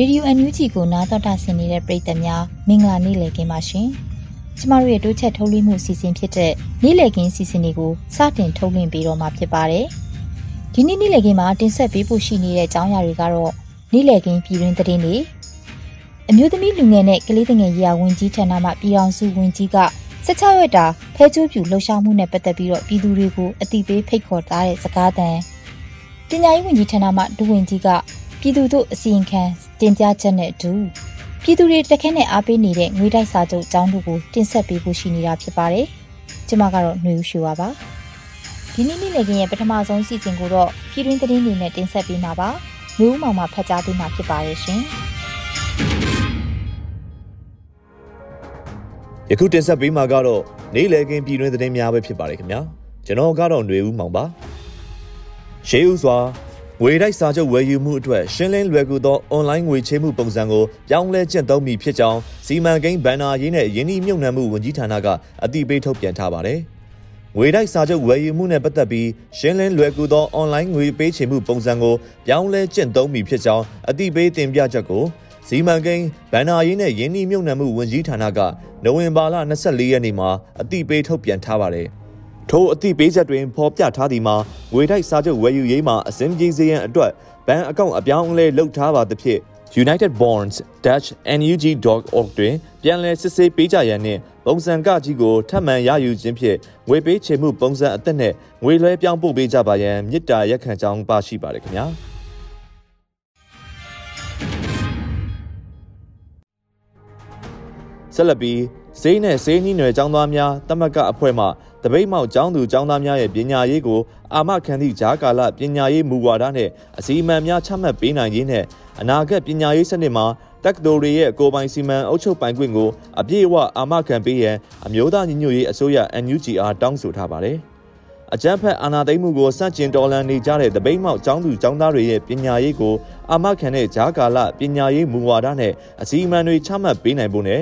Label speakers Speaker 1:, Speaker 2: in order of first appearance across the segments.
Speaker 1: ရေဒီယိုအန်ယူဂျီကိုနားတော်တာဆင်နေတဲ့ပရိသတ်များမင်္ဂလာနေ့လည်ခင်းပါရှင်။ကျမတို့ရဲ့တိုးချက်ထုတ်လွှင့်မှုအစီအစဉ်ဖြစ်တဲ့နေ့လည်ခင်းအစီအစဉ်တွေကိုစတင်ထုတ်လွှင့်ပေးတော့မှာဖြစ်ပါတယ်။ဒီနေ့နေ့လည်ခင်းမှာတင်ဆက်ပေးဖို့ရှိနေတဲ့အကြောင်းအရာတွေကတော့နေ့လည်ခင်းပြည်တွင်းသတင်းတွေအမျိုးသမီးလူငယ်နဲ့ကလေးငယ်ရေးရာဝန်ကြီးဌာနမှပြည်အောင်စုဝန်ကြီးက16ရက်တာဖဲကျိုးပြူလှုပ်ရှားမှုနဲ့ပတ်သက်ပြီးတော့ပြည်သူတွေကိုအတိပေးဖိတ်ခေါ်ထားတဲ့စကားသံပညာရေးဝန်ကြီးဌာနမှဒုဝန်ကြီးကပြည်သူတို့အစီရင်ခံ တင်ပြချက်နဲ့အတူပြည်သူတွေတက်ခဲနဲ့အားပေးနေတဲ့ငွေတိုက်စာချုပ်အကြောင်းတို့ကိုတင်ဆက်ပေးဖို့ရှိနေတာဖြစ်ပါတယ်။ကျွန်မကတော့ຫນွေဦးရွှေပါပါ။ဒီနေ့နေ့လည်ခင်းရဲ့ပထမဆုံးစီစဉ်ကိုတော့ပြည်တွင်းသတင်းတွေနဲ့တင်ဆက်ပေးမှာပါ။ຫນွေဦးမောင်မှဖတ်ကြားပေးမှာဖြစ်ပါတယ်ရှင်။
Speaker 2: ယခုတင်ဆက်ပေးမှာကတော့နေ့လည်ခင်းပြည်တွင်းသတင်းများပဲဖြစ်ပါတယ်ခင်ဗျာကျွန်တော်ကတော့ຫນွေဦးမောင်ပါရှေးဦးစွာ ငွေတိုက်စာချုပ်ဝယ်ယူမှုအတွက်ရှင်းလင်းလွယ်ကူသောအွန်လိုင်းငွေချေးမှုပုံစံကိုပြောင်းလဲကျင့်သုံးမိဖြစ်ကြောင်းစီမံကိန်းဘန်နာရေးနဲ့ယင်းနှိမြုပ်နှံမှုဝန်ကြီးဌာနကအသိပေးထုတ်ပြန်ထားပါတယ်။ငွေတိုက်စာချုပ်ဝယ်ယူမှုနဲ့ပတ်သက်ပြီးရှင်းလင်းလွယ်ကူသောအွန်လိုင်းငွေပေးချေမှုပုံစံကိုပြောင်းလဲကျင့်သုံးမိဖြစ်ကြောင်းအသိပေးတင်ပြချက်ကိုစီမံကိန်းဘန်နာရေးနဲ့ယင်းနှိမြုပ်နှံမှုဝန်ကြီးဌာနကနိုဝင်ဘာလ24ရက်နေ့မှာအသိပေးထုတ်ပြန်ထားပါတယ်။ ထိုအသည့်ပေးချက်တွင်ဖော်ပြထားသည်မှာငွေတိုက်စာချုပ်ဝယ်ယူရေးမှာအစင်းကြီးစည်းရန်အတွက်ဘဏ်အကောင့်အပြောင်းအလဲလုပ်ထားပါသဖြင့် United Bonds Dutch NUG.org တွင်ပြန်လည်စစ်ဆေးပေးကြရန်နှင့်ပုံစံကကြီးကိုထပ်မံရယူခြင်းဖြင့်ငွေပေးချေမှုပုံစံအသက်နှင့်ငွေလွှဲပြောင်းပို့ပေးကြပါရန်မြစ်တာရက်ခံကြောင်းပါရှိပါတယ်ခင်ဗျာဆက်လက်ပြီးဈေးနဲ့ဈေးနှီးနွယ်ចောင်းသားများတမကအဖွဲ့မှ တပိတ်မောက်ကျောင်းသူကျောင်းသားများရဲ့ပညာရေးကိုအာမခံသည့်ဂျာကာလပညာရေးမူဝါဒနှင့်အစီအမံများချမှတ်ပေးနိုင်ခြင်းနဲ့အနာဂတ်ပညာရေးစနစ်မှာတက္ကသိုလ်တွေရဲ့ကိုပိုင်စီမံအုပ်ချုပ်ပိုင်ခွင့်ကိုအပြည့်အဝအာမခံပေးရန်အမျိုးသားညီညွတ်ရေးအစိုးရ NUGR တောင်းဆိုထားပါတယ်။အကြမ်းဖက်အာဏာသိမ်းမှုကိုစန့်ကျင်တော်လှန်နေကြတဲ့တပိတ်မောက်ကျောင်းသူကျောင်းသားတွေရဲ့ပညာရေးကိုအာမခံတဲ့ဂျာကာလပညာရေးမူဝါဒနဲ့အစီအမံတွေချမှတ်ပေးနိုင်ဖို့နဲ့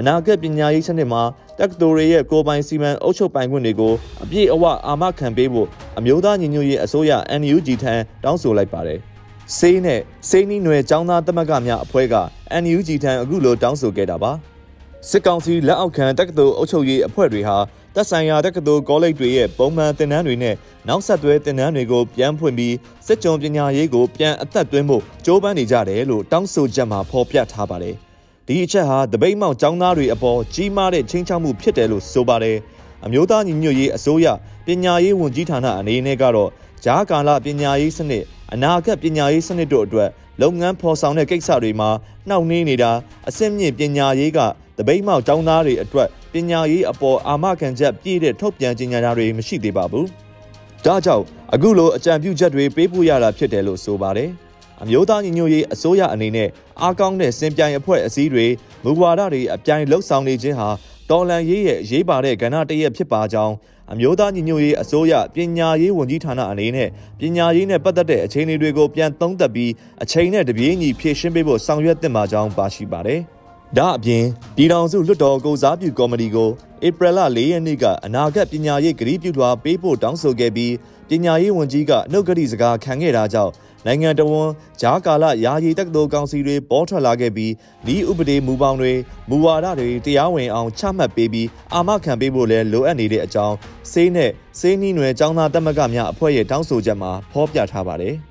Speaker 2: အနာဂတ်ပညာရေးစနစ်မှာတက္ကသိုလ်တွေရဲ့ကိုပိုင်စီမံအုပ်ချုပ်ပိုင်ခွင့်တွေကိုအပြည့်အဝအာမခံပေးဖို့အမျိုးသားညီညွတ်ရေးအစိုးရ NUG ထံတောင်းဆိုလိုက်ပါတယ်။စေးနဲ့စေးနီးနွယ်ចောင်းသားတမကများအဖွဲ့က NUG ထံအခုလိုတောင်းဆိုခဲ့တာပါ။စစ်ကောင်စီလက်အောက်ခံတက္ကသိုလ်အုပ်ချုပ်ရေးအဖွဲ့တွေဟာသက်ဆိုင်ရာတက္ကသိုလ်ကောလိပ်တွေရဲ့ပုံမှန်သင်တန်းတွေနဲ့နောက်ဆက်တွဲသင်တန်းတွေကိုပြန်ဖွင့်ပြီးစစ်ကြုံပညာရေးကိုပြန်အသက်သွင်းဖို့ကြိုးပမ်းနေကြတယ်လို့တောင်းဆိုချက်မှာဖော်ပြထားပါတယ်။ ဒီအချက်ဟာတပိတ်မောင်ចောင်းသားတွေအပေါ်ကြီးမားတဲ့ချင်းချောက်မှုဖြစ်တယ်လို့ဆိုပါတယ်အမျိုးသားညီညွတ်ရေးအစိုးရပညာရေးဝန်ကြီးဌာနအနေနဲ့ကတော့ဂျားကာလပညာရေးစနစ်အနာဂတ်ပညာရေးစနစ်တို့အတွက်လုပ်ငန်းဖော်ဆောင်တဲ့ကိစ္စတွေမှာနှောင့်နှေးနေတာအဆင့်မြင့်ပညာရေးကတပိတ်မောက်ចောင်းသားတွေအတွက်ပညာရေးအပေါ်အာမခံချက်ပြည့်တဲ့ထုတ်ပြန်ကြေညာတာတွေမရှိသေးပါဘူး။ဒါကြောင့်အခုလိုအကြံပြုချက်တွေပေးပို့ရတာဖြစ်တယ်လို့ဆိုပါတယ်။ အမျိုးသားညီညွတ်ရေးအစိုးရအနေနဲ့အားကောင်းတဲ့စင်ပြိုင်အဖွဲ့အစည်းတွေမူဝါဒတွေအပြိုင်လှုပ်ဆောင်နေခြင်းဟာတော်လန်ရေးရဲ့ရေးပါတဲ့ကဏ္ဍတစ်ရက်ဖြစ်ပါကြောင်းအမျိုးသားညီညွတ်ရေးအစိုးရပညာရေးဝန်ကြီးဌာနအနေနဲ့ပညာရေးနဲ့ပတ်သက်တဲ့အခြေအနေတွေကိုပြန်သုံးသပ်ပြီးအချိန်နဲ့တပြေးညီဖြည့်ရှင်းပေးဖို့ဆောင်ရွက်သင့်ပါကြောင်းပါရှိပါတယ်။ဒါအပြင်ပြည်ထောင်စုလွှတ်တော်ကိုစားပြုကော်မတီကိုဧပြီလ၄ရက်နေ့ကအနာဂတ်ပညာရေးကတိပြုလွှာပေးဖို့တောင်းဆိုခဲ့ပြီးပညာရေးဝန်ကြီးကနှုတ်ကတိစကားခံခဲ့တာကြောင့် နိုင်ငံတော်ဝန်ဂျားကာလယာယီတက္ကသိုလ်ကောင်စီတွေပေါ်ထွက်လာခဲ့ပြီးဒီဥပဒေမူပေါင်းတွေမူဝါဒတွေတရားဝင်အောင်ချမှတ်ပေးပြီးအာမခံပေးဖို့လည်းလိုအပ်နေတဲ့အကြောင်းစေးနဲ့စေးနှီးနွယ်ចောင်းသားတက်မကများအဖွဲ့ရဲ့တောင်းဆိုချက်မှာဖော်ပြထားပါတယ်။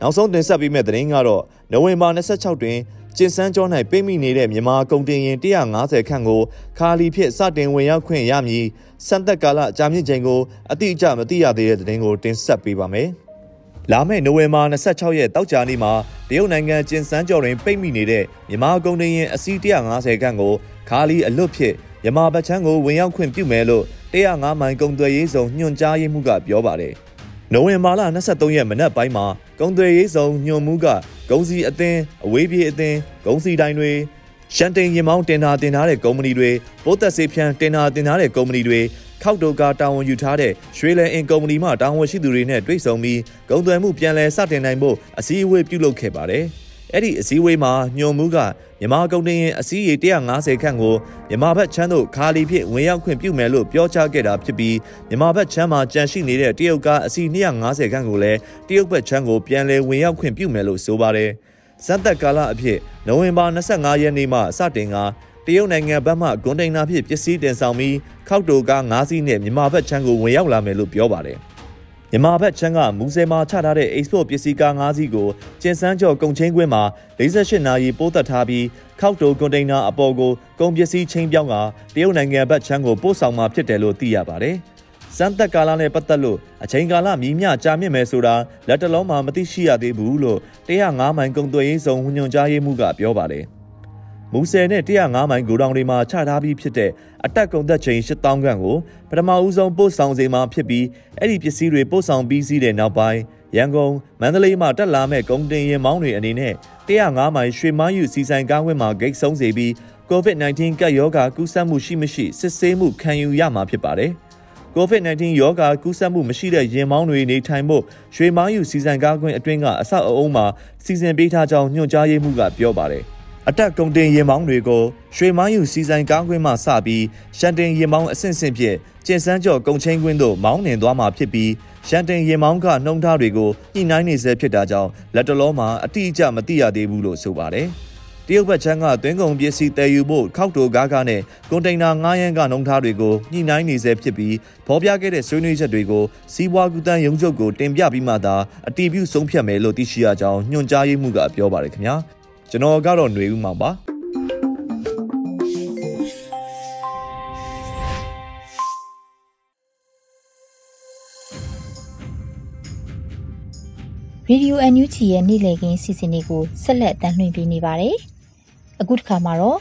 Speaker 2: နောက်ဆုံးတင်ဆက်ပေးမယ့်သတင်းကတော့နိုဝင်ဘာ26တွင် ကျင်စန်းကျော၌ပိတ်မိနေတဲ့မြန်မာကုန်တင်ရင်150ခန့်ကိုခါလီဖြစ်စတင်ဝင်ရောက်ခွင့်ရမည်စံသက်ကာလကြာမြင့်ချိန်ကိုအတိအကျမသိရသေးတဲ့သတင်းကိုတင်ဆက်ပေးပါမယ်။လာမယ့်နိုဝင်ဘာ26ရက်တောက်ကြနေ့မှာတရုတ်နိုင်ငံကျင်စန်းကျော်တွင်ပိတ်မိနေတဲ့မြန်မာကုန်တင်ရင်အစီး150ခန့်ကိုခါလီအလွတ်ဖြစ်မြန်မာဗချမ်းကိုဝင်ရောက်ခွင့်ပြုမယ်လို့105မိုင်ကုန်သွယ်ရေးဆောင်ညွှန်ကြားရေးမှူးကပြောပါတယ်။ နိုဝင်ဘာလ23ရက်မနက်ပိုင်းမှာကုံသွေရေးဆောင်ညွန်မှုကဂုံစီအသင်းအဝေးပြေးအသင်းဂုံစီတိုင်းတွေရှန်တိန်ရင်မောင်းတင်တာတင်ထားတဲ့ကုမ္ပဏီတွေပိုးသက်စေးဖြန်းတင်တာတင်ထားတဲ့ကုမ္ပဏီတွေခောက်တိုကာတာဝန်ယူထားတဲ့ရွှေလယ်အင်ကုမ္ပဏီမှတာဝန်ရှိသူတွေနဲ့တွေ့ဆုံပြီးဂုံသွယ်မှုပြန်လည်စတင်နိုင်ဖို့အစည်းအဝေးပြုလုပ်ခဲ့ပါတယ်။ အဲ့ဒီအစည်းအဝေးမှာညွန်မှုကမြန်မာကုန်တင်ရင်အစည်းအရေ150ခန့်ကိုမြန်မာဘက်ချမ်းတို့ခါလီဖြစ်ဝင်ရောက်ခွင့်ပြုမယ်လို့ပြောကြားခဲ့တာဖြစ်ပြီးမြန်မာဘက်ချမ်းမှာကြန့်ရှိနေတဲ့တရုတ်ကအစီ250ခန့်ကိုလည်းတရုတ်ဘက်ချမ်းကိုပြန်လည်ဝင်ရောက်ခွင့်ပြုမယ်လို့ဆိုပါတယ်။ဇက်သက်ကာလအဖြစ်နိုဝင်ဘာ25ရက်နေ့မှစတင်ကတရုတ်နိုင်ငံဘက်မှကွန်တိန်နာဖြင့်ပစ္စည်းတင်ဆောင်ပြီးခောက်တိုကား၅စီးနဲ့မြန်မာဘက်ချမ်းကိုဝင်ရောက်လာမယ်လို့ပြောပါတယ်။ မြန်မာဘက်ချမ်းကမူဆယ်မှာချထားတဲ့ export ပစ္စည်းကား၅စီးကိုကျင်စန်းကျော်ကုန်ချင်းကွင်းမှာ48နာရီပိုးသက်ထားပြီးခောက်တိုကွန်တိန်နာအပေါ်ကိုကုန်ပစ္စည်းချင်းပြောင်းကတရုတ်နိုင်ငံဘက်ချမ်းကိုပို့ဆောင်มาဖြစ်တယ်လို့သိရပါတယ်။စမ်းသက်ကာလနဲ့ပတ်သက်လို့အချိန်ကာလမြည်မြကြာမြင့်မယ်ဆိုတာလက်တလုံးမှာမသိရှိရသေးဘူးလို့105မိုင်ကုန်သွယ်ရေးဆောင်ညွှန်ကြားရေးမှူးကပြောပါတယ်။ မူဆယ်နဲ့105မိုင်ဂိုဒေါင်တွေမှာချထားပြီးဖြစ်တဲ့အတက်ကုန်သက်ချိန်8000ခန့်ကိုပထမဦးဆုံးပို့ဆောင်စေမှာဖြစ်ပြီးအဲ့ဒီပစ္စည်းတွေပို့ဆောင်ပြီးစီးတဲ့နောက်ပိုင်းရန်ကုန်မန္တလေးမှာတက်လာမဲ့ကုန်တင်ရင်မောင်းတွေအနေနဲ့105မိုင်ရွှေမန်းယူစီဆိုင်ကားဝင်းမှာဂိတ်ဆုံးစေပြီး COVID-19 ကပ်ရောဂါကူးစက်မှုရှိမရှိစစ်ဆေးမှုခံယူရမှာဖြစ်ပါတယ်။ COVID-19 ရောဂါကူးစက်မှုမရှိတဲ့ရင်မောင်းတွေနေထိုင်ဖို့ရွှေမောင်းယူစီဆိုင်ကားကွင်းအတွင်းကအဆောက်အအုံမှာစီစဉ်ပေးထားကြောင်းညွှန်ကြားရေးမှူးကပြောပါတယ်။ အတက်ကုန်တင်ရင်မောင်းတွေကိုရွှေမိုင်းယူစီဆိုင်ကားကွင်းမှစပြီးရှန်တင်ရင်မောင်းအဆင့်ဆင့်ဖြင့်ကျင်စန်းကျော်ကုန်ချင်းကွင်းသို့မောင်းနှင်သွားမှာဖြစ်ပြီးရှန်တင်ရင်မောင်းကနှုံထားတွေကိုညှိနှိုင်းနေဆဲဖြစ်တာကြောင့်လက်တလုံးမှာအတိအကျမသိရသေးဘူးလို့ဆိုပါတယ်။တရုတ်ဘက်ချမ်းကသွင်းကုန်ပစ္စည်းတည်ယူဖို့ခောက်တိုကားကားနဲ့ကွန်တိန်နာ9ရန်ကနှုံထားတွေကိုညှိနှိုင်းနေဆဲဖြစ်ပြီးဖော်ပြခဲ့တဲ့ဆွေးနွေးချက်တွေကိုစီးပွားကူတန်းရုံးချုပ်ကိုတင်ပြပြီးမှသာအတည်ပြုဆုံးဖြတ်မယ်လို့သိရှိရကြောင်းညွှန်ကြားရေးမှူးကပြောပါတယ်ခင်ဗျာ။ ကျွန်တော်ကတော့ຫນွေဦးမောင်ပါ
Speaker 1: ရေဒီယိုအန်ယူချီရဲ့နေ့လည်ခင်းစီစဉ်လေးကိုဆက်လက်တင်ပြနေပါတယ်။အခုတစ်ခါမှာတော့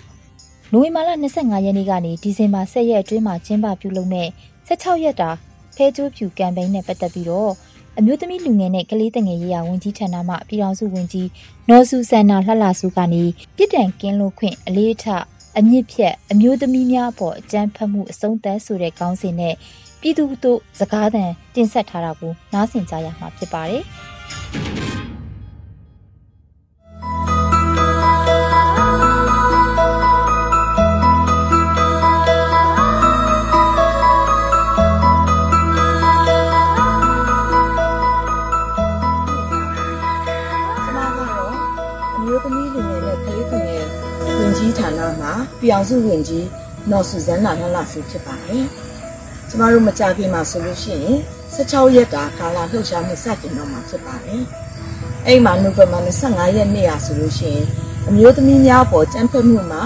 Speaker 1: နိုဝင်ဘာလ25ရက်နေ့ကနေဒီဇင်ဘာ10ရက်အတွင်းမှာကျင်းပပြုလုပ်မဲ့16ရက်တာဖဲကျိုးဖြူကမ်ပိန်းနဲ့ပတ်သက်ပြီးတော့ အမျိုးသမီးလူငယ်နဲ့ကလေးတငယ်ရေးရာဝန်ကြီးဌာနမှပြည်ထောင်စုဝန်ကြီးနော်ဆူဆန်နာလှလှစုကနေပြည်တံကင်းလို့ခွင့်အလေးထအမြင့်ဖြတ်အမျိုးသမီးများအပေါ်အကြမ်းဖက်မှုအဆုံးသတ်ဆိုတဲ့ခေါင်းစဉ်နဲ့ပြည်သူတို့စကားသံတင်ဆက်ထားတာကိုနားဆင်ကြရမှာဖြစ်ပါတယ်။
Speaker 3: ပြည်အောင်စုဝင်ကြီးနော်ဆူဇန်နာလှလှစီဖြစ်ပါတယ်။ကျမတို့မကြခင်မှာဆိုလို့ရှိရင်16ရက်တာကာလလှုပ်ရှားမှုစတင်တော့မှာဖြစ်ပါတယ်။အဲ့မှာနိုဝင်ဘာ25ရက်နေ့ရာဆိုလို့ရှိရင်အမျိုးသမီးများပေါ်ကြမ်းဖက်မှုမှာ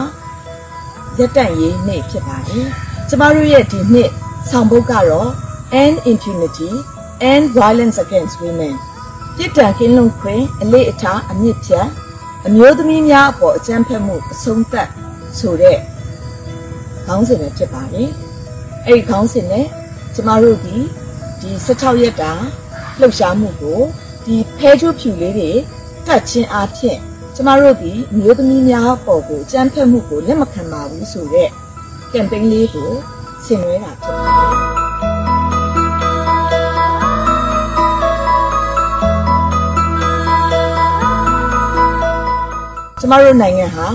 Speaker 3: ရက်တန့်ရေးနေ့ဖြစ်ပါတယ်။ကျမတို့ရဲ့ဒီနှစ်ဆောင်ပုဒ်ကတော့ End Impunity and Violence Against Women ပြစ်ဒဏ်ကင်းလွန်ခွင့်အလေးအထားအမြင့်ဖြတ်အမျိုးသမီးများအပေါ်အကြမ်းဖက်မှုအဆုံးသတ် ဆိုတဲ့ခေါင်းစဉ်ပဲဖြစ်ပါတယ်။အဲ့ဒီခေါင်းစဉ်နဲ့ကျမတို့ဒီဒီ16ရက်တာလှုပ်ရှားမှုကိုဒီဖဲချိုးဖြူလေးတွေကတ်ချင်းအဖြစ်ကျမတို့ဒီမျိုးသမီးများပေါ်ကိုစံဖက်မှုကိုလက်မခံပါဘူးဆိုတဲ့ campaign လေးကိုဆင်နွှဲတာဖြစ်ပါတယ်။ကျမတို့နိုင်ငံဟာ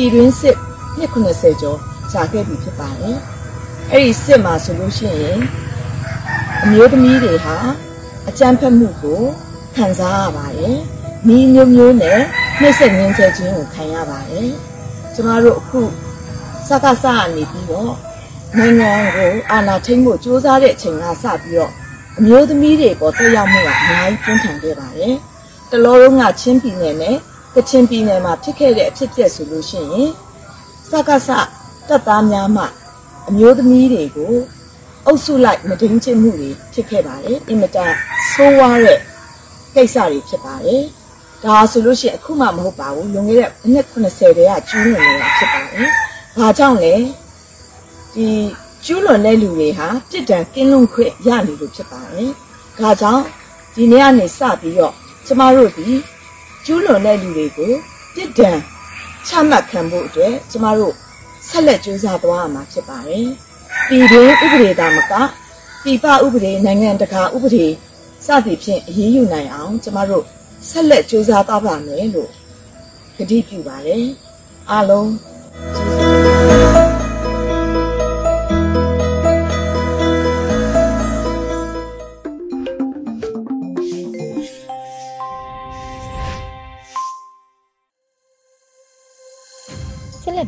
Speaker 3: ပြည်တွင်းစစ်နှစ်90ကျော်ကြာခဲ့ပြီဖြစ်ပါတယ်အဲ့ဒီစစ်မှာဆိုလို့ရှိရင်အမျိုးသမီးတွေဟာအကြမ်းဖက်မှုကိုခံစားရပါတယ်မိမျိုးမျိုးနဲ့နှိမ့်ဆက်ငင်းဆဲခြင်းကိုခံရပါတယ်ကျမတို့အခုစကားစကနေပြီးတော့နိုင်ငံကိုအာဏာထိန်းဖို့ကြိုးစားတဲ့အချိန်ကစပြီးတော့အမျိုးသမီးတွေပေါ်တက်ရောက်မှုကအများကြီးပြင်းထန်ခဲ့ပါတယ်တလောလုံးကချင်းပြည်နယ်နဲ့ ကချင်ပြည်နယ်မှာဖြစ်ခဲ့တဲ့အဖြစ်အပျက်ဆိုလို့ရှိရင်စကားစတပ်သားများမှအမျိုးသမီးတွေကိုအုပ်စုလိုက်မဒင်းချမှုတွေဖြစ်ခဲ့ပါတယ်အင်မတန်ဆိုးဝါးတဲ့ကိစ္စတွေဖြစ်ပါတယ်ဒါဆိုလို့ရှိရင်အခုမှမဟုတ်ပါဘူးလွန်ခဲ့တဲ့အနှစ်80တည်းကကျူးလွန်နေတာဖြစ်ပါတယ်ဘာကြောင့်လဲဒီကျူးလွန်တဲ့လူတွေဟာပြစ်ဒဏ်ကင်းလွန်ခွင့်ရနေလို့ဖြစ်ပါတယ်ဒါကြောင့်ဒီနေ့ကနေစပြီးတော့ကျမတို့ဒီ ကျူးလွန်တဲ့လူတွေကိုပြစ်ဒဏ်ချမှတ်ခံဖို့အတွက်ကျမတို့ဆက်လက်ကြိုးစားသွားရမှာဖြစ်ပါတယ်။ပြည်တွင်းဥပဒေသားမကပြည်ပဥပဒေနိုင်ငံတကာဥပဒေစသည်ဖြင့်အရေးယူနိုင်အောင်ကျမတို့ဆက်လက်ကြိုးစားသွားပါမယ်လို့ကတိပြုပါတယ်။အားလုံးကျေးဇူး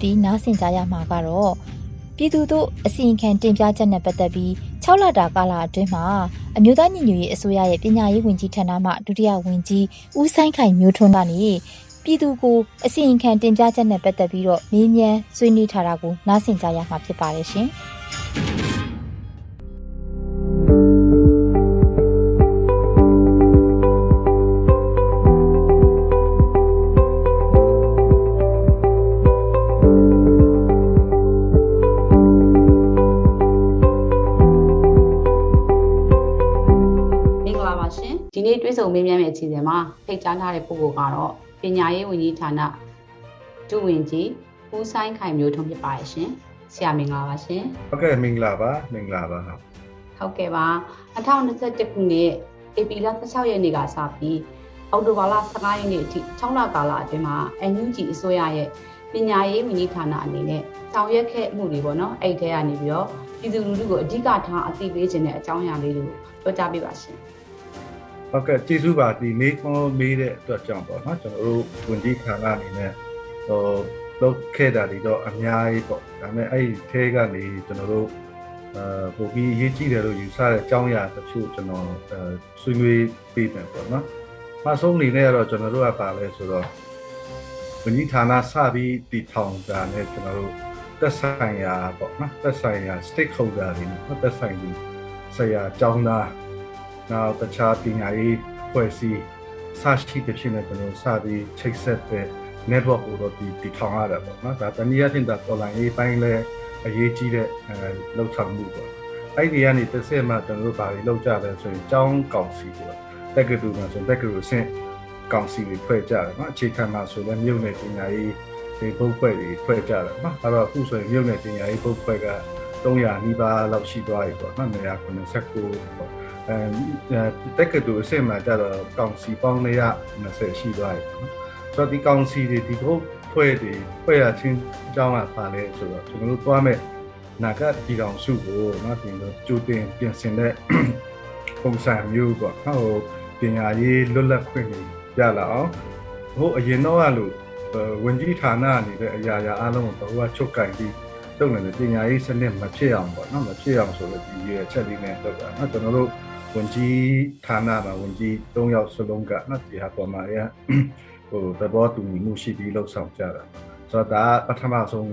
Speaker 1: ပြီးနားဆင်ကြရမှာကတော့ပြည်သူတို့အစီရင်ခံတင်ပြချက်နဲ့ပတ်သက်ပြီး6လတာကာလအတွင်းမှာအမျိုးသားညီညွတ်ရေးအစိုးရရဲ့ပညာရေးဝန်ကြီးဌာနမှဒုတိယဝန်ကြီးဦးဆိုင်ခိုင်မျိုးထွန်းကနေပြည်သူကိုအစီရင်ခံတင်ပြချက်နဲ့ပတ်သက်ပြီးတော့မေးမြန်းဆွေးနွေးထားတာကိုနားဆင်ကြရမှာဖြစ်ပါတယ်ရှင်။
Speaker 4: ဒီနေ့တွေ့ဆုံမေးမြန်းမယ့်အစီအစဉ်မှာဖိတ်ကြားထားတဲ့ပုဂ္ဂိုလ်ကတော့ပညာရေးဝန်ကြီးဌာနဒုဝန်ကြီးဦးဆိုင်ခိုင်မျိုးထွန်းဖြစ်ပါတယ်ရှင်ဆရာမင်္ဂလာပါရှင်
Speaker 5: ဟုတ်ကဲ့မင်္ဂလာပါမင်္ဂလာပါဟုတ်
Speaker 4: ဟုတ်ကဲ့ပါ2021ခုနှစ်ဧပြီလ16ရက်နေ့ကစပြီးအောက်တိုဘာလ15ရက်နေ့အထိ6လကာလအတွင်းမှာ NUG အစိုးရရဲ့ပညာရေးဝန်ကြီးဌာနအနေနဲ့ဆောင်ရွက်ခဲ့မှုတွေပေါ့နော်အဲ့ဒီထဲကနေပြီးတော့ပြည်သူလူထုကိုအဓိကထားအသိပေးခြင်းတဲ့အကြောင်းအရာလေးတွေကိုပြောကြားပေးပါရှင်
Speaker 5: ဟုတ်ကဲ့ကျေးဇူးပါဒီမေးခွန်းမေးတဲ့အတွက်ကြောင့်ပေါ့နော်ကျွန်တော်တို့ဝန်ကြီးဌာနအနေနဲ့ဟိုလုပ်ခဲ့တာတွေတော့အများကြီးပေါ့ဒါပေမဲ့အဲ့ဒီထဲကနေကျွန်တော်တို့အာပိုပြီးအရေးကြီးတယ်လို့ယူဆတဲ့အကြောင်းအရာတချို့ကျွန်တော်အဲဆွေးနွေးပေးမယ်ပေါ့နော်။အဆုံးအနေနဲ့ကတော့ကျွန်တော်တို့ကပါလဲဆိုတော့ဝန်ကြီးဌာနစပြီးတည်ထောင်တာနဲ့ကျွန်တော်တို့သက်ဆိုင်ရာပေါ့နော်သက်ဆိုင်ရာ stakeholder တွေနော်သက်ဆိုင်သူဆရာအကြောင်းသား နောက်တခြားပညာရေးဖွဲ့စည်းစရှိတဲ့ဖြစ်နေကျွန်တော်စပြီးချိတ်ဆက်တဲ့ network ကိုတော့ဒီတည်ထောင်ရတာပေါ့နော်ဒါတနည်းအားဖြင့်ဒါ online ရေးပိုင်းလဲအရေးကြီးတဲ့အဲလောက်ဆောင်မှုပေါ့အဲ့ဒီကနေတစ်ဆက်မှကျွန်တော်တို့ဘာတွေလောက်ကြလဲဆိုရင်ကျောင်းကောင်စီပေါ့တက်ကတူမှာဆိုတက်ကတူဆင့်ကောင်စီတွေဖွဲ့ကြတယ်နော်အခြေခံမှာဆိုလည်းမြို့နယ်ပညာရေးဒီဘုတ်ဖွဲ့တွေဖွဲ့ကြတယ်နော်အဲ့တော့အခုဆိုရင်မြို့နယ်ပညာရေးဘုတ်ဖွဲ့က300နီးပါးလောက်ရှိသွားပြီပေါ့နော်189ပေါ့ အဲတက်ကတူအစ်စ်မှာကြတော့ကောင်စီပေါင်းလေးရ20ရှိသွားပြီနော်ဆိုတော့ဒီကောင်စီတွေဒီကုတ်ဖွဲ့တွေဖွဲ့ရချင်းအကြောင်းကပါလဲဆိုတော့ကျွန်တော်တို့သွားမဲ့နာကဒီကောင်စုကိုနော်ဒီလိုကြိုတင်ပြင်ဆင်တဲ့ပုံစံမျိုးပေါ့ဟိုပညာရေးလွတ်လပ်ခွင့်တွေရလာအောင်ဟိုအရင်တော့ကလို့ဝင်ကြီးဌာနအနေနဲ့အရာရာအားလုံးကိုဘဝချုပ်ကင်ပြီးလုပ်နေတဲ့ပညာရေးစနစ်မဖြစ်အောင်ပေါ့နော်မဖြစ်အောင်ဆိုတော့ဒီရချက်လေးနဲ့လုပ်တာနော်ကျွန်တော်တို့ ဝန်ကြီးဌာနမှာဝန်ကြီး၃ယောက်စလုံးကနော်ဒီဟာပေါ်မှာရဟိုသဘောတူညီမှုရှိပြီးလှုပ်ဆောင်ကြတာဆိုတော့ဒါပထမဆုံး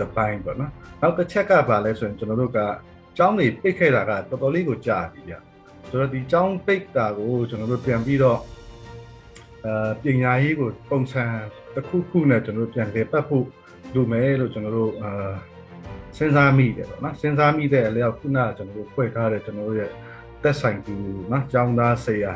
Speaker 5: တပိုင်းပေါ့နော်နောက်တစ်ချက်ကပါလဲဆိုရင်ကျွန်တော်တို့ကကျောင်းတွေပိတ်ခဲ့တာကတော်တော်လေးကိုကြာပြီဗျဆိုတော့ဒီကျောင်းပိတ်တာကိုကျွန်တော်တို့ပြန်ပြီးတော့အာပညာရေးကိုပုံစံတစ်ခုခုနဲ့ကျွန်တော်တို့ပြန်လည်ပတ်ဖို့လိုမယ်လို့ကျွန်တော်တို့အာစဉ်းစားမိတယ်ပေါ့နော်စဉ်းစားမိတဲ့အလျောက်ခုနကကျွန်တော်တို့ဖွဲ့ထားတဲ့ကျွန်တော်တို့ရဲ့ သက်ဆိုင်သူနော်ကျောင်းသားဆရာ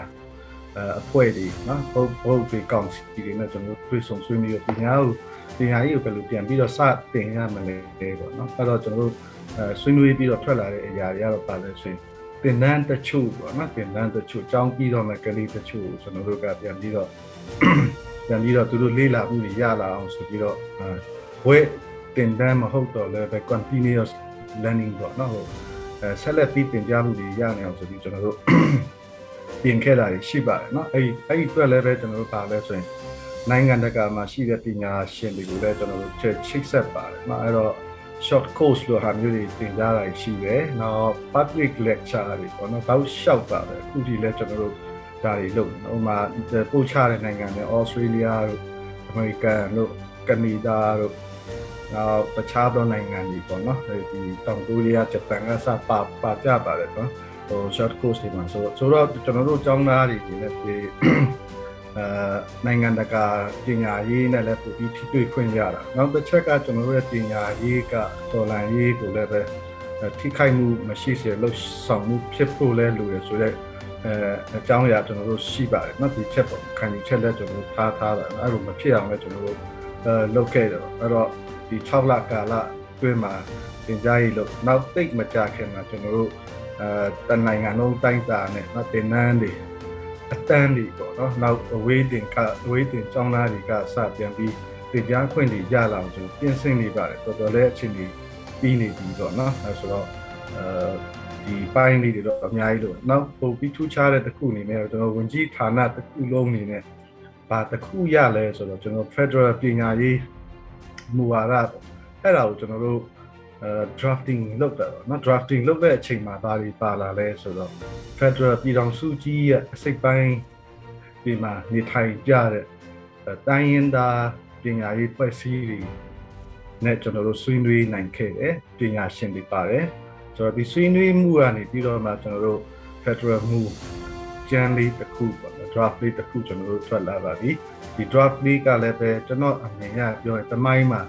Speaker 5: အအဖွဲ့တွေနော်ဘုတ်ဘုတ်တွေကောင်စီတွေနဲ့ကျွန်တော်တို့တွေ့ဆုံဆွေးနွေးရပညာကိုပညာရေးကိုဘယ်လိုပြန်ပြီးတော့စတင်ရမလဲပေါ့နော်အဲ့တော့ကျွန်တော်တို့အဲဆွေးနွေးပြီးတော့ထွက်လာတဲ့အရာတွေကတော့ပါလဲဆိုရင်သင်တန်းတချို့ပေါ့နော်သင်တန်းတချို့အကြောင်းပြီးတော့မှကလေးတချို့ကျွန်တော်တို့ကပြန်ပြီးတော့ပြန်ပြီးတော့သူတို့လေးလာမှုတွေရလာအောင်ဆိုပြီးတော့ဝဲတင်တန်းမဟုတ်တော့လည်းပဲ continuous learning ပေါ့နော်ဟိုအဲ ဆက်လက်ပြီးတင်ပြမှုတွေရနေအောင်ဆိုပြီးကျွန်တော်တို့ပြင်ခဲ့တာရှိပါတယ်เนาะအဲ့အဲ့ဒီအတွက်လည်းပဲကျွန်တော်တို့ပါလဲဆိုရင်နိုင်ငံတကာမှာရှိတဲ့ပညာရှင်တွေကိုလည်းကျွန်တော်တို့ချိတ်ဆက်ပါတယ်เนาะအဲ့တော့ short course လို့ဟာမျိုးတွေသင်ကြားတာရှိတယ်။နောက် public lecture တွေပေါ့နော်။ဘောက်လျှောက်တာပဲ။အခုဒီလဲကျွန်တော်တို့ဒါတွေလုပ်နေ။ဥပမာပို့ချတဲ့နိုင်ငံတွေ Australia တို့ American တို့ကနေဒါတို့ နောက်တခြားသောနိုင်ငံတွေပေါ့နော်ဒီတောင်ကိုရီးယားဂျပန်ကစပါပါကြပါတယ်နော်ဟို short course တွေမှာဆိုဆိုတော့ကျွန်တော်တို့ကျောင်းသားတွေနေနဲ့ဒီအာနိုင်ငံတကာပညာရေးနဲ့လည်းပူပြီးထိတွေ့ခွင့်ရတာနောက်တစ်ချက်ကကျွန်တော်တို့ရဲ့ပညာရေးကတော်လန်ရေးကိုလည်းပဲထိခိုက်မှုမရှိစေလို့ဆောင်မှုဖြစ်ဖို့လဲလိုရဆိုတော့အဲအကြောင်းအရာကျွန်တော်တို့ရှိပါတယ်နော်ဒီချက်ပေါ့ခံယူချက်လည်းကျွန်တော်တို့ထားထားတာအဲ့လိုမဖြစ်အောင်လည်းကျွန်တော်တို့အဲလုပ်ခဲ့တယ်အဲ့တော့ ဒီ6လကာလတွင်းမှာသင်ကြားရေးလို့နောက်သိမကြခင်မှာကျွန်တော်တို့အဲတနိုင်ငံလုံးတိုင်းတာနဲ့နော်တင်နန်းတွေအတန်းတွေပေါ့နော်နောက်အဝေးတင်ကအဝေးတင်ကျောင်းသားတွေကစပြန်ပြီးသင်ကြားခွင့်တွေရလာအောင်ကျွန်တော်ပြင်ဆင်နေပါတယ်တော်တော်လေးအချိန်ကြီးပြီးနေပြီပေါ့နော်အဲဆိုတော့အဲဒီပိုင်းလေးတွေတော့အများကြီးလို့နောက်ပုံပြီးထူးခြားတဲ့တစ်ခုအနေနဲ့တော့ကျွန်တော်ဝင်ကြီးဌာနတစ်ခုလုံးအနေနဲ့ဘာတစ်ခုရလဲဆိုတော့ကျွန်တော် Federal ပညာရေး မူဝါဒအဲ့ဒါကိုကျွန်တော်တို့အဲ drafting လုပ်တာပေါ့နော် drafting လုပ်တဲ့အချိန်မှာဒါတွေပါလာလဲဆိုတော့ Federal ပြည်ထောင်စုကြီးရဲ့အစိတ်ပိုင်းဒီမှာနေထိုင်ကြတဲ့တိုင်းရင်းသားပညာရေးဖွဲ့စည်းတွေနဲ့ကျွန်တော်တို့ဆွေးနွေးနိုင်ခဲ့တယ်ပညာရှင်တွေပါတယ်ဆိုတော့ဒီဆွေးနွေးမှုကနေပြီးတော့မှကျွန်တော်တို့ Federal မှုကျန်းလေးတစ်ခုပေါ့ draft လေးတစ်ခုကျွန်တော်တို့ထွက်လာပါပြီ ဒီ draft လေးကလည်းပဲကျွန်တော်အမြင်ရပြောရင်တမိုင်းမှာ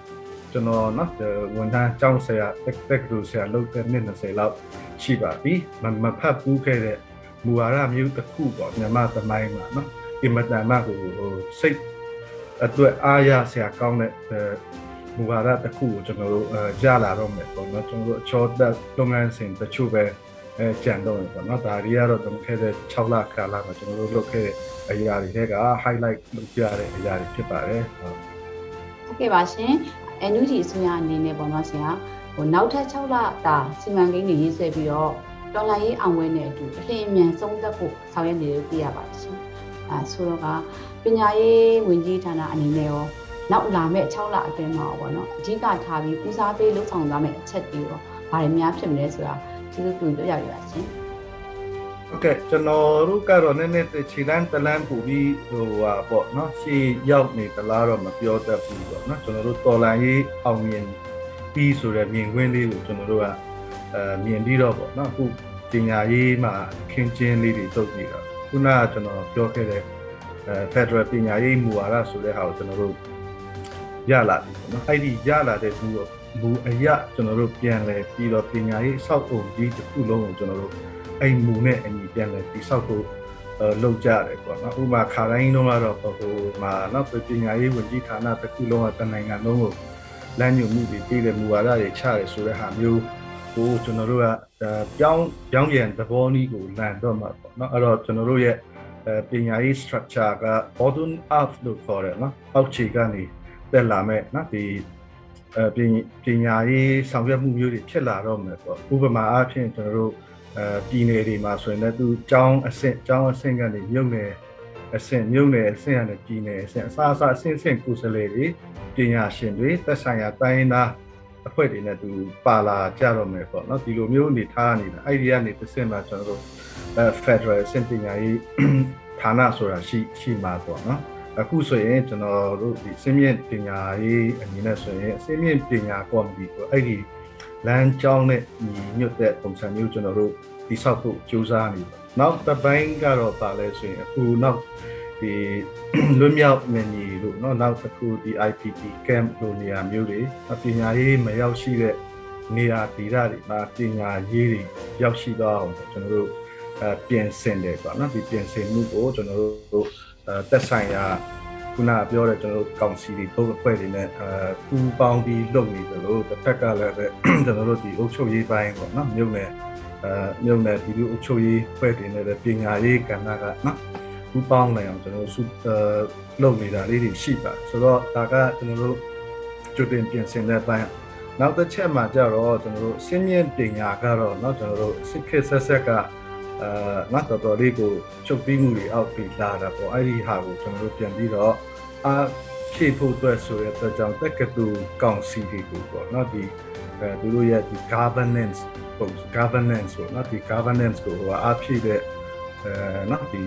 Speaker 5: ကျွန်တော်နော်ဝန်ထမ်းကြောင်းဆရာတက်တက်ကလူဆရာလောက်တဲ့20လောက်ရှိပါပြီမမဖတ်ဘူးခဲ့တဲ့မူဝါဒမျိုးတစ်ခုပေါ့မြန်မာသမိုင်းမှာနော်ဒီမတန်မကိုစိတ်အတွက်အားရဆရာကောင်းတဲ့မူဝါဒတစ်ခုကိုကျွန်တော်တို့ရလာတော့မယ်ပေါ့နော်ကျွန်တော်တို့အချောတက်လုပ်ငန်းစဉ်တချို့ပဲ အဲကြံတော့တယ်ပေါ့နော်ဒါတွေကတော့ကျွန်တော်ခဲ့တဲ့6လခါလာမှာကျွန်တော်တို့လုပ်ခဲ့တဲ့အရာတွေထဲက highlight လုပ်ပြတဲ့အရာတွေဖြစ်ပါတယ်ဟုတ်
Speaker 4: ဟုတ်ကဲ့ပါရှင် NUG အစိုးရအနေနဲ့ပေါ့နော်ဆရာဟိုနောက်ထပ်6လတာစီမံကိန်းတွေရေးဆွဲပြီးတော့တော်လိုင်းရေးအောင်ဝဲနဲ့အတူအလင်းအမြန်ဆုံးသက်ဖို့ဆောင်ရွက်နေလို့သိရပါတယ်ရှင်အဲဆိုတော့ကပညာရေးဝန်ကြီးဌာနအနေနဲ့ရောနောက်လာမဲ့6လအတွင်းမှာပေါ့နော်အဓိကထားပြီးဦးစားပေးလှုပ်ဆောင်သွားမယ့်အချက်တွေရောဘာတွေများဖြစ်မလဲဆိုတာ ကျေးဇူးပြုပြောရပါရှင်
Speaker 5: โอเคကျွန်တော်တို့ကတော့နည်းနည်းခြေလန်းတလန်းပူပြီးဟိုဟာပေါ့နော်ရှေ့ရောက်နေသလားတော့မပြောတတ်ဘူးပေါ့နော်ကျွန်တော်တို့တော်လန်ရေးအောင်မြင်ပြီးဆိုတဲ့မြင်ကွင်းလေးကိုကျွန်တော်တို့ကအဲမြင်ပြီးတော့ပေါ့နော်အခုပညာရေးမှာခင်းကျင်းလေးတွေတုတ်ပြီးတော့ခုနကကျွန်တော်ပြောခဲ့တဲ့အဲ Federal ပညာရေးမူဝါဒဆိုတဲ့ဟာကိုကျွန်တော်တို့ရလာပြီပေါ့နော်အဲ့ဒီရလာတဲ့သူ မူအရကျွန်တော်တို့ပြန်လဲပြီးတော့ပညာရေးအဆောက်အုံကြီးတစ်ခုလုံးကိုကျွန်တော်တို့အဲ့မူနဲ့အညီပြန်လဲတိဆောက်ဖို့လောက်ကြတယ်ပေါ့နော်ဥပမာခါတိုင်းလုံးကတော့ဟိုမှာနော်ပညာရေးဝန်ကြီးဌာနတစ်ခုလုံးကတနိုင်ငံလုံးကိုလမ်းညွှန်မှုတွေပြည်တယ်မူဝါဒတွေချတယ်ဆိုတဲ့ဟာမျိုးကိုကျွန်တော်တို့ကပြောင်းပြောင်းပြန်သဘောနည်းကိုလန်တော့မှာပေါ့နော်အဲ့တော့ကျွန်တော်တို့ရဲ့ပညာရေး structure က bottom up လို့ခေါ်တယ်နော်အောက်ခြေကနေတက်လာမဲ့နော်ဒီ အဲပညာရေးဆောင်ရွက်မှုမျိုးတွေဖြစ်လာတော့မယ်ပေါ့ဥပမာအားဖြင့်ကျွန်တော်တို့အဲပြည်နယ်တွေမှာဆိုရင်လည်းသူကျောင်းအဆင့်ကျောင်းအဆင့်ကနေမြို့နယ်အဆင့်မြို့နယ်အဆင့်ကနေပြည်နယ်အဆင့်အစားအစာအဆင့်ဆင့်ကိုယ်စားလှယ်တွေပညာရှင်တွေသက်ဆိုင်ရာတိုင်းသားအဖွဲ့တွေနဲ့သူပါလာကြတော့မယ်ပေါ့နော်ဒီလိုမျိုးအနေထားနေတာအဲ့ဒီကနေတစ်ဆင့်မှာကျွန်တော်တို့အဲ Federal အဆင့်ပညာရေးဌာနဆိုတာရှိရှိမှာပေါ့နော် အခုဆိုရင်ကျွန်တော်တို့ဒီစင်းမြင့်ပညာရေးအနေနဲ့ဆိုရင်စင်းမြင့်ပညာကော်မတီကိုအဲ့ဒီလမ်းကြောင်းနဲ့ညီညွတ်တဲ့ပုံစံမျိုးကျွန်တော်တို့တိဆောက်ဖို့ကြိုးစားနေတယ်။နောက်တစ်ပိုင်းကတော့ပါလဲဆိုရင်အခုနောက်ဒီလွတ်မြောက်နေညီလို့เนาะနောက်တစ်ခုဒီ IPT camp လို့နေရာမျိုးတွေပညာရေးမရောက်ရှိတဲ့နေရာဒေသတွေမှာပညာရေးတွေရောက်ရှိတော့အောင်ကျွန်တော်တို့အဲပြင်ဆင်တယ်ပေါ့နော်ဒီပြင်ဆင်မှုကိုကျွန်တော်တို့ တက်ဆိုင်ရာခုနပြောတဲ့ကျွန်တော်တို့ကောင်စီတွေပုံအဖွဲ့တွေနဲ့အဲပူးပေါင်းပြီးလုပ်နေတယ်လို့တစ်ဖက်ကလည်းပဲကျွန်တော်တို့ဒီအုပ်ချုပ်ရေးပိုင်းပေါ့နော်မြို့နယ်အဲမြို့နယ်ဒီလိုအုပ်ချုပ်ရေးဖွဲ့တွေနဲ့ပညာရေးကဏ္ဍကနော် ပူးပေါင်းနိုင်အောင်ကျွန်တော်တို့လုပ်နေတာလေးတွေရှိပါတယ်ဆိုတော့ဒါကကျွန်တော်တို့ကြိုတင်ပြင်ဆင်တဲ့ပိုင်းနောက်တစ်ချက်မှာကြတော့ကျွန်တော်တို့စင်းမြင့်ပညာကတော့เนาะကျွန်တော်တို့စစ်ခေတ်ဆက်ဆက်က အာငါတော်တော်လေးကိုချုပ်ပြီးမှုတွေအောက်ပြီးလာတာပေါ့အဲ့ဒီဟာကိုကျွန်တော်တို့ပြန်ပြီးတော့အာဖြည့်ဖို့အတွက်ဆိုရတဲ့ကြောင့်တက္ကသိုလ်ကောင်စီတွေကိုပေါ့နော်ဒီအဲသူတို့ရဲ့ဒီ governance ပုံ governance ပေါ့နော်ဒီ governance ကိုအဖြည့်တဲ့အဲနော်ဒီ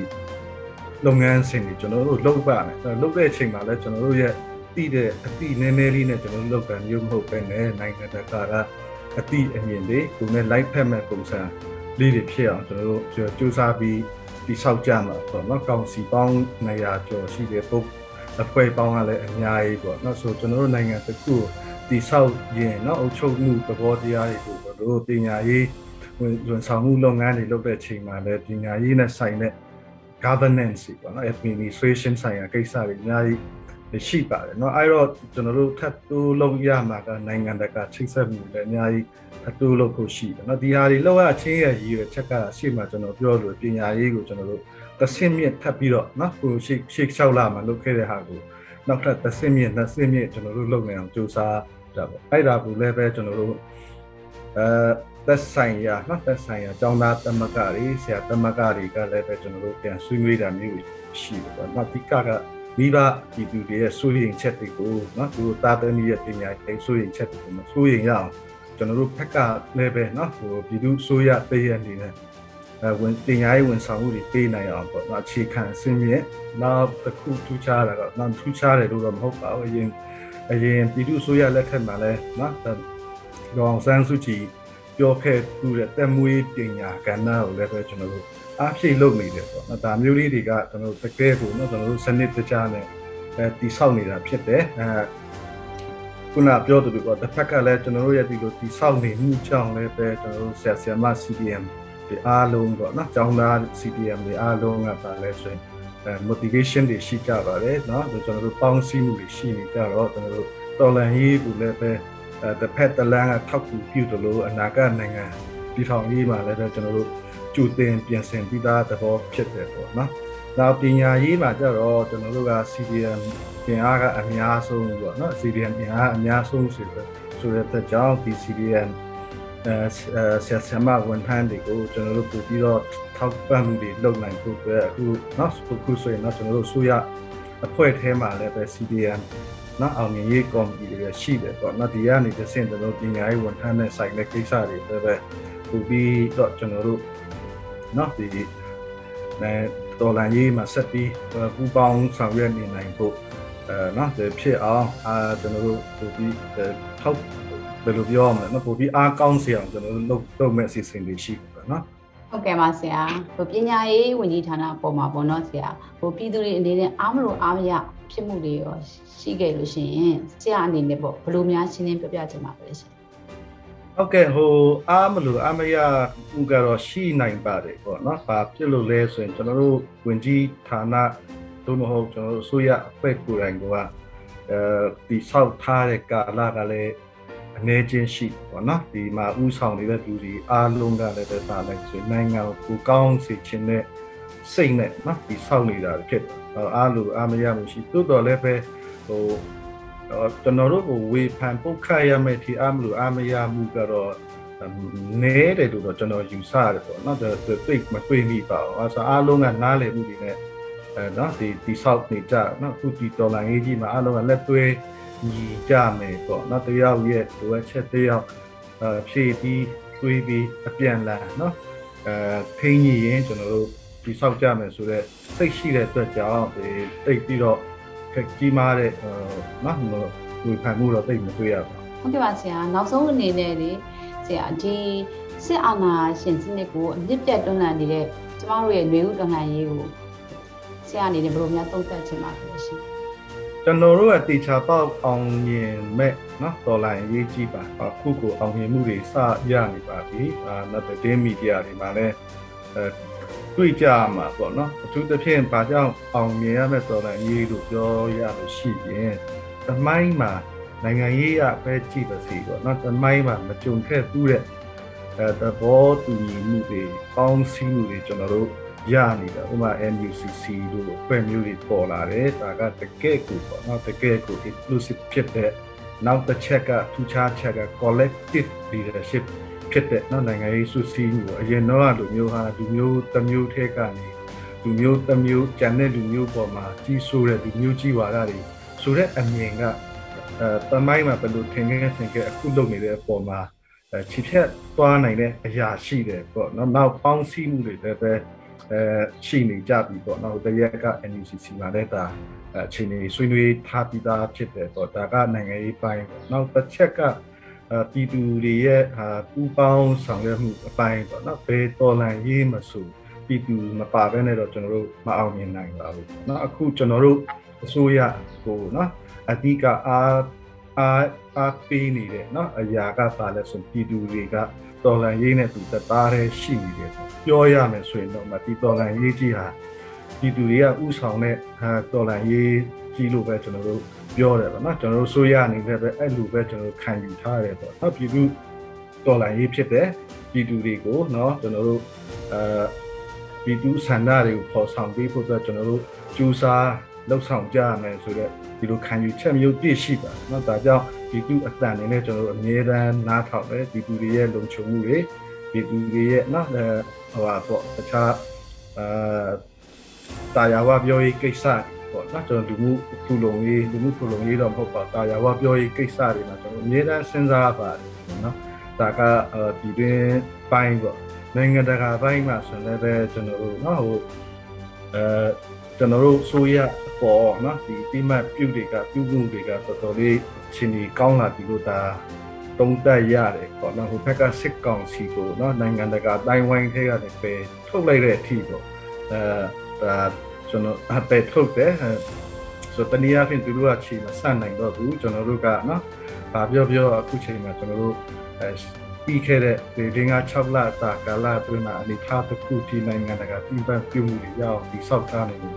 Speaker 5: လုပ်ငန်းစဉ်တွေကျွန်တော်တို့လုပ်ပါမယ်လုပ်တဲ့အချိန်မှာလည်းကျွန်တော်တို့ရဲ့တည်တဲ့အတိနည်းနည်းလေးနဲ့ကျွန်တော်တို့လုပ်ကံမျိုးမဟုတ်ပဲနဲ့နိုင်ငံတကာကအတိအမြင်တွေကိုနဲ့ live ဖက်မဲ့ပုံစံ လေးတွေဖြစ်အောင်ကျွန်တော်တို့ကြိုးစားပြီးတိဆောက်ကြမှာပေါ့နော်ကောင်စီပေါင်း900ကျော်ရှိတယ်ပုတ်အဖွဲ့ပေါင်းကလည်းအများကြီးပေါ့နော်ဆိုကျွန်တော်တို့နိုင်ငံတစ်ခုတိဆောက်ရင်နော်အုပ်ချုပ်မှုသဘောတရားတွေကိုတို့တို့ပညာရေးဝန်ဆောင်မှုလုပ်ငန်းတွေလုပ်တဲ့ချိန်မှာလည်းပညာရေးနဲ့ဆိုင်တဲ့ governance ပေါ့နော် administration ဆိုင်ရာကိစ္စတွေအများကြီး ရှိပါတယ်เนาะအဲ့တော့ကျွန်တော်တို့ထပ်တိုးလုပ်ရမှာကနိုင်ငံတကာချိတ်ဆက်မှုလည်းအများကြီးထပ်တိုးလုပ်ဖို့ရှိတယ်เนาะဒီဟာတွေလောက်ရချင်းရဲ့ရည်ရွယ်ချက်ကရှေ့မှာကျွန်တော်ပြောလို့ပညာရေးကိုကျွန်တော်တို့သဆင့်မြင့်ထပ်ပြီးတော့เนาะကိုရှေ့ရှေ့လျှောက်လာမှာလုပ်ခဲ့တဲ့ဟာကိုနောက်ထပ်သဆင့်မြင့်နှစ်ဆင့်မြင့်ကျွန်တော်တို့လုပ်နေအောင်ကြိုးစားကြပါအဲ့ဒါကိုလည်းပဲကျွန်တော်တို့အဲသက်ဆိုင်ရာနော်သက်ဆိုင်ရာကျောင်းသားသမဂ္ဂတွေဆရာသမဂ္ဂတွေကလည်းပဲကျွန်တော်တို့ပြန်ဆွေးနွေးတာမျိုးရှိတယ်ပေါ့နော်ဒီကက မိဘဒီသူတွေရဲ့စိုးရိမ်ချက်တွေကိုနော်သူတို့တာသမီးရဲ့ပညာရေးစိုးရိမ်ချက်တွေကိုမစိုးရိမ်ရအောင်ကျွန်တော်တို့ဘက်ကလည်းပဲနော်ဟိုပြည်သူစိုးရပေးရအနေနဲ့အဲဝင်ပညာရေးဝန်ဆောင်မှုတွေပေးနိုင်အောင်ပေါ့နော်အခြေခံအစင်းမြင့်နောက်တစ်ခုထူးခြားတာကနောက်ထူးခြားတယ်လို့တော့မဟုတ်ပါဘူးအရင်အရင်ပြည်သူစိုးရလက်ထက်မှာလဲနော်ဒေါအောင်ဆန်းစုကြည်ပြောခဲ့သူတဲ့တက်မွေးပညာကဏ္ဍကိုလည်းပဲကျွန်တော်တို့ အားဖြည့်လုပ်နေတယ်ပေါ့နော်ဒါမျိုးလေးတွေကကျွန်တော်တို့တကယ်ကိုနော်ကျွန်တော်တို့စနစ်တကျနဲ့အဲတိဆောက်နေတာဖြစ်တယ်အဲခုနပြောသူတို့တစ်ဖက်ကလည်းကျွန်တော်တို့ရဲ့ဒီလိုတိဆောက်နေမှုကြောင့်လည်းပဲကျွန်တော်တို့ဆရာဆရာမ CDM ဒီအားလုံးပေါ့နော်ကျောင်းသား CDM တွေအားလုံးကပါလဲဆိုရင်အဲ motivation တွေရှိကြပါတယ်เนาะကျွန်တော်တို့ပေါင်းစည်းမှုတွေရှိနေကြတော့ကျွန်တော်တို့တော်လန်ရေးကိုလည်းပဲအဲတစ်ဖက်တစ်လမ်းကထောက်ကူပြုတယ်လို့အနာဂတ်နိုင်ငံပြည်ထောင်ရေးမှာလည်းပဲကျွန်တော်တို့ ကြိုတင်ပြင်ဆင်ပြီးသားသဘောဖြစ်တယ်ပေါ့နော်။နောက်ပညာရေးမှာကျတော့ကျွန်တော်တို့က CDM ပြင်အားကအများဆုံးပေါ့နော်။ CDM ပြင်အားအများဆုံးဆိုတော့ဆိုတဲ့ကြောင့် CDM အဲဆက်ဆံမဝန်ထမ်းတွေကိုကျွန်တော်တို့ပို့ပြီးတော့ထောက်ပံ့မှုတွေလုပ်နိုင်ဖို့အတွက်အခုနော်အခုဆိုရင်တော့ကျွန်တော်တို့ဆိုရအဖွဲ့အထဲမှာလည်းပဲ CDM နော်အောင်မြင်ရေးကော်မတီတွေရှိတယ်ပေါ့နော်ဒီကနေတဆင့်ကျွန်တော်ပညာရေးဝန်ထမ်းနဲ့ဆိုင်တဲ့ကိစ္စတွေပဲပဲပို့ပြီးတော့ကျွန်တော်တို့ နော်ဒီအဲတော်လန်ရေးမှာဆက်ပြီးပူပေါင်းဆောင်ရွက်နေနိုင်ဖို့အဲနော်ဒီဖြစ်အောင်အာကျွန်တော်တို့ပူပြီးထောက်ဘယ်လိုပြောရမလဲနော်ပူပြီးအားကောင်းစေအောင်ကျွန်တော်တို့လုပ်လုပ်မဲ့အစီအစဉ်တွေရှိတယ်နော်
Speaker 4: ဟုတ်ကဲ့ပါဆရာဟိုပညာရေးဝန်ကြီးဌာနအပေါ်မှာပေါ့နော်ဆရာဟိုပြည်သူတွေအနေနဲ့အားမလို့အားမရဖြစ်မှုတွေရောရှိခဲ့လို့ရှိရင်ဆရာအနေနဲ့ပေါ့ဘယ်လိုများရှင်းလင်းပြပြချင်ပါလဲရှင်
Speaker 5: ဟုတ်ကဲ့ဟိုအားမလို့အမရဥကတော့ရှိနိုင်ပါတယ်ပေါ့နော်။ဘာဖြစ်လို့လဲဆိုရင်ကျွန်တော်တို့ဝင်ကြီးဌာနတို့မဟုတ်ကျွန်တော်တို့ဆိုရအဖွဲ့ကိုယ်တိုင်ကအဲဒီဆောက်ထားတဲ့ကာလကလည်းအနေချင်းရှိပေါ့နော်ဒီမှာဥဆောင်နေတဲ့လူတွေအားလုံးကလည်းပဲဒါလိုက်ဆိုနိုင်ငံကိုကောင်းစေခြင်းနဲ့စိတ်နဲ့နော်ဒီဆောက်နေတာဖြစ်အားလို့အားမရမှုရှိတိုးတော်လည်းပဲဟို ကျွန်တော်တို့ကိုဝေဖန်ပုတ်ခတ်ရမယ့်ဒီအားမလို့အားမရမှုကတော့နဲတယ်လို့တော့ကျွန်တော်ယူဆရတယ်ပေါ့နော်ဒါသိမတွေ့မိပါဘူးအဲဆိုအားလုံးကနားလည်မှုတွေနဲ့အဲနော်ဒီဒီဆောက်နေကြနော်အခုဒီဒေါ်လာရေးကြီးမှာအားလုံးကလက်တွဲညီကြမယ်ပေါ့နော်တယောက်ရဲ့လိုအပ်ချက်တယောက်အဲဖြည့်ပြီးတွေးပြီးအပြန်လာနော်အဲဖိန်းကြီးရင်ကျွန်တော်တို့ဒီဆောက်ကြမယ်ဆိုတော့စိတ်ရှိတဲ့အတွက်ကြောင့်ဒီတိတ်ပြီးတော့ ကြီးမားတဲ့နော်ဝေဖန်မှုတော့တိတ်မတွေ့ရပါဘူး
Speaker 4: ဟုတ်ကဲ့ပါဆရာနောက်ဆုံးအနေနဲ့လေဆရာဒီစစ်အာဏာရှင်စနစ်ကိုအမြင့်ပြတ်တွန်းလှန်နေတဲ့ကျမတို့ရဲ့ຫນွေဥတွန်းလှန်ရေးကိုဆရာအနေနဲ့ဘယ်လိုများသုံးသပ်ချင်ပါလဲရှင်
Speaker 5: ကျွန်တော်တို့ကတေချာပေါက်အောင်မြင်မဲ့နော်တော်လိုင်းရေးကြည့်ပါအခုကိုအောင်မြင်မှုတွေစရနေပါပြီအာနောက်တဲ့မီဒီယာတွေမှာလည်းအဲ တွေ့ကြမှာပေါ့နော်အထူးသဖြင့်ဘာကြောင့်အောင်မြင်ရမဲ့တော်လိုင်းရေးလို့ပြောရလို့ရှိရင်သမိုင်းမှာနိုင်ငံရေးအပဲကြည့်ပါစီပေါ့နော်သမိုင်းမှာမကြုံခဲ့ဘူးတဲ့အဲသဘောတူညီမှုတွေပေါင်းစည်းမှုတွေကျွန်တော်တို့ရရနေတာဥပမာ NUCC တို့အဖွဲ့မျိုးတွေပေါ်လာတယ်ဒါကတကယ့်ကိုပေါ့နော်တကယ့်ကို inclusive ဖြစ်တဲ့နောက်တစ်ချက်ကထူးခြားချက်က collective leadership ဖြစ်တဲ့နော်နိုင်ငံရေးစုစည်းမှုအရင်တော့လူမျိုးဟာလူမျိုးတစ်မျိုးထဲကနေလူမျိုးတစ်မျိုးကျန်တဲ့လူမျိုးပေါ်မှာကြီးစိုးတဲ့လူမျိုးကြီးဝါဒတွေဆိုတဲ့အမြင်ကအဲတမိုင်းမှာဘယ်လိုထင်ခဲ့ထင်ခဲ့အခုလုပ်နေတဲ့အပေါ်မှာအဲချစ်ဖြတ်သွားနိုင်တဲ့အရာရှိတယ်ပေါ့နော်နောက်ပေါင်းစည်းမှုတွေလည်းပဲအဲရှိနေကြပြီပေါ့နော်တရက်က NUCC မှာလည်းဒါအချိန်ကြီးဆွေးနွေးထားပြီးသားဖြစ်တယ်ပေါ့ဒါကနိုင်ငံရေးပိုင်းပေါ့နောက်တစ်ချက်က ပြည်သူတွေရဲ့ပူပေါင်းဆောင်ရွက်မှုအပိုင်းပေါ့နော်ဘယ်တော်လန်ရေးမဆိုပြည်သူမပါဘဲနဲ့တော့ကျွန်တော်တို့မအောင်မြင်နိုင်ပါဘူးเนาะအခုကျွန်တော်တို့အစိုးရကိုเนาะအဓိကအားအားအားပေးနေတဲ့เนาะအရာကပါလဲဆိုပြည်သူတွေကတော်လန်ရေးနဲ့သူတသားတည်းရှိနေတယ်ပြောရမယ်ဆိုရင်တော့မဒီတော်လန်ရေးကြီးဟာပြည်သူတွေကဥဆောင်တဲ့ဟာတော်လန်ရေးကြီးလို့ပဲကျွန်တော်တို့ ပြောတယ်ပေါ့နော်ကျွန်တော်တို့ဆိုရအနေနဲ့ပဲအဲ့လိုပဲကျွန်တော်ခံယူထားရတယ်ပေါ့နော်ပြည်သူတော်လှန်ရေးဖြစ်တဲ့ပြည်သူတွေကိုနော်ကျွန်တော်တို့အာပြည်သူဆန္ဒတွေကိုပေါ်ဆောင်ပေးဖို့အတွက်ကျွန်တော်တို့ကြိုးစားလှုပ်ဆောင်ကြရမယ်ဆိုတော့ဒီလိုခံယူချက်မျိုးပြည့်ရှိပါတယ်နော်ဒါကြောင့်ပြည်သူအတန်နေနဲ့ကျွန်တော်တို့အမြဲတမ်းနားထောင်တယ်ပြည်သူတွေရဲ့လုံခြုံမှုတွေပြည်သူတွေရဲ့နော်ဟိုပါပေါ့တခြားအာတာယာဝပြောရေးကိစ္စ ပေါ့နော်ကျွန်တော်လူမှုထူလုံရေးလူမှုထူလုံရေးတော့မဟုတ်ပါတာယာဝပြောရေးကိစ္စတွေမှာကျွန်တော်အမြဲတမ်းစဉ်းစားပါတယ်နော်ဒါကဒီတွင်ပိုင်းပေါ့နိုင်ငံတကာပိုင်းမှာဆိုလည်းပဲကျွန်တော်တို့နော်ဟိုအဲကျွန်တော်တို့ဆိုရအပေါ်နော်ဒီတိမတ်ပြုတ်တွေကပြုတ်မှုတွေကတော်တော်လေးရှင်ဒီကောင်းလာပြီလို့ဒါတုံးတက်ရတယ်ပေါ့နော်ဟိုဘက်ကစစ်ကောင်စီကိုနော်နိုင်ငံတကာတိုင်းဝိုင်းထဲကနေပဲထုတ်လိုက်တဲ့အထိပေါ့အဲဒါ ကျွန်တော်အပယ်ထုတ်တယ်ဆိုတနည်းအားဖြင့်သူတို့ကချိန်မဆန့်နိုင်တော့ဘူးကျွန်တော်တို့ကနော်ဗာပြောပြောအခုချိန်မှာကျွန်တော်တို့အဲပြီးခဲ့တဲ့ဒီငါ6လတာကာလအတွင်းမှာအနေထားတစ်ခုထိနိုင်ငံတကာပြည်ပပြုမှုတွေရအောင်ဒီဆောက်ထားနေလို့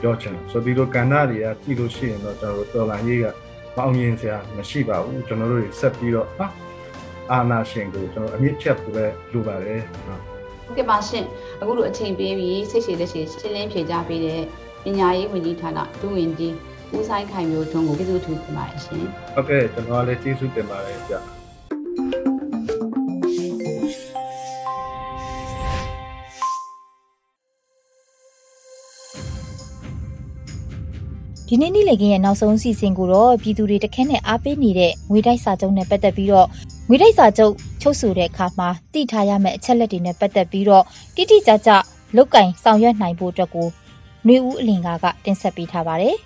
Speaker 5: ပြောချင်ဆိုဒီလိုကဏ္ဍတွေကကြည့်လို့ရှိရင်တော့ကျွန်တော်တို့တော်လိုင်းရေးကမအောင်မြင်စရာမရှိပါဘူးကျွန်တော်တို့ဆက်ပြီးတော့နော်အာနာရှင်ကိုကျွန်တော်အမြင့်ဖြတ်ဖို့ပဲလိုပါတယ်နော်
Speaker 4: ဟု တ်ကဲ့ပါရှင်အခုလိုအချိန်ပေးပြီးစိတ်ရှည်လက်ရှည်ရှင်းလင်းဖြေကြားပေးတဲ့ပညာရေးဝန်ကြီးဌာနဒုဝန်ကြီးဦးဆိုင်ခိုင်မျိုးထွန်းကိုကျေးဇူးထူးတင်ပါတယ်ရှင်
Speaker 5: ဟုတ်ကဲ့ကျွန်တော်လည်းကျေးဇူးတင်ပါတယ်ကြာ
Speaker 1: ဒီနေ့နေ့လည်ခင်းရဲ့နောက်ဆုံးအစီအစဉ်ကိုတော့ပြည်သူတွေတခဲနဲ့အားပေးနေတဲ့ငွေတိုက်စာချုပ်နဲ့ပတ်သက်ပြီးတော့ငွေတိုက်စာချုပ် ချုပ်ဆိုတဲ့အခါမှာတည်ထားရမယ့်အချက်လက်တွေနဲ့ပတ်သက်ပြီးတော့တိတိကျကျလုတ်ကင်ဆောင်ရွက်နိုင်ဖို့အတွက်ကိုနှွေဦးအလင်ကာကတင်ဆက်ပေးထားပါတယ်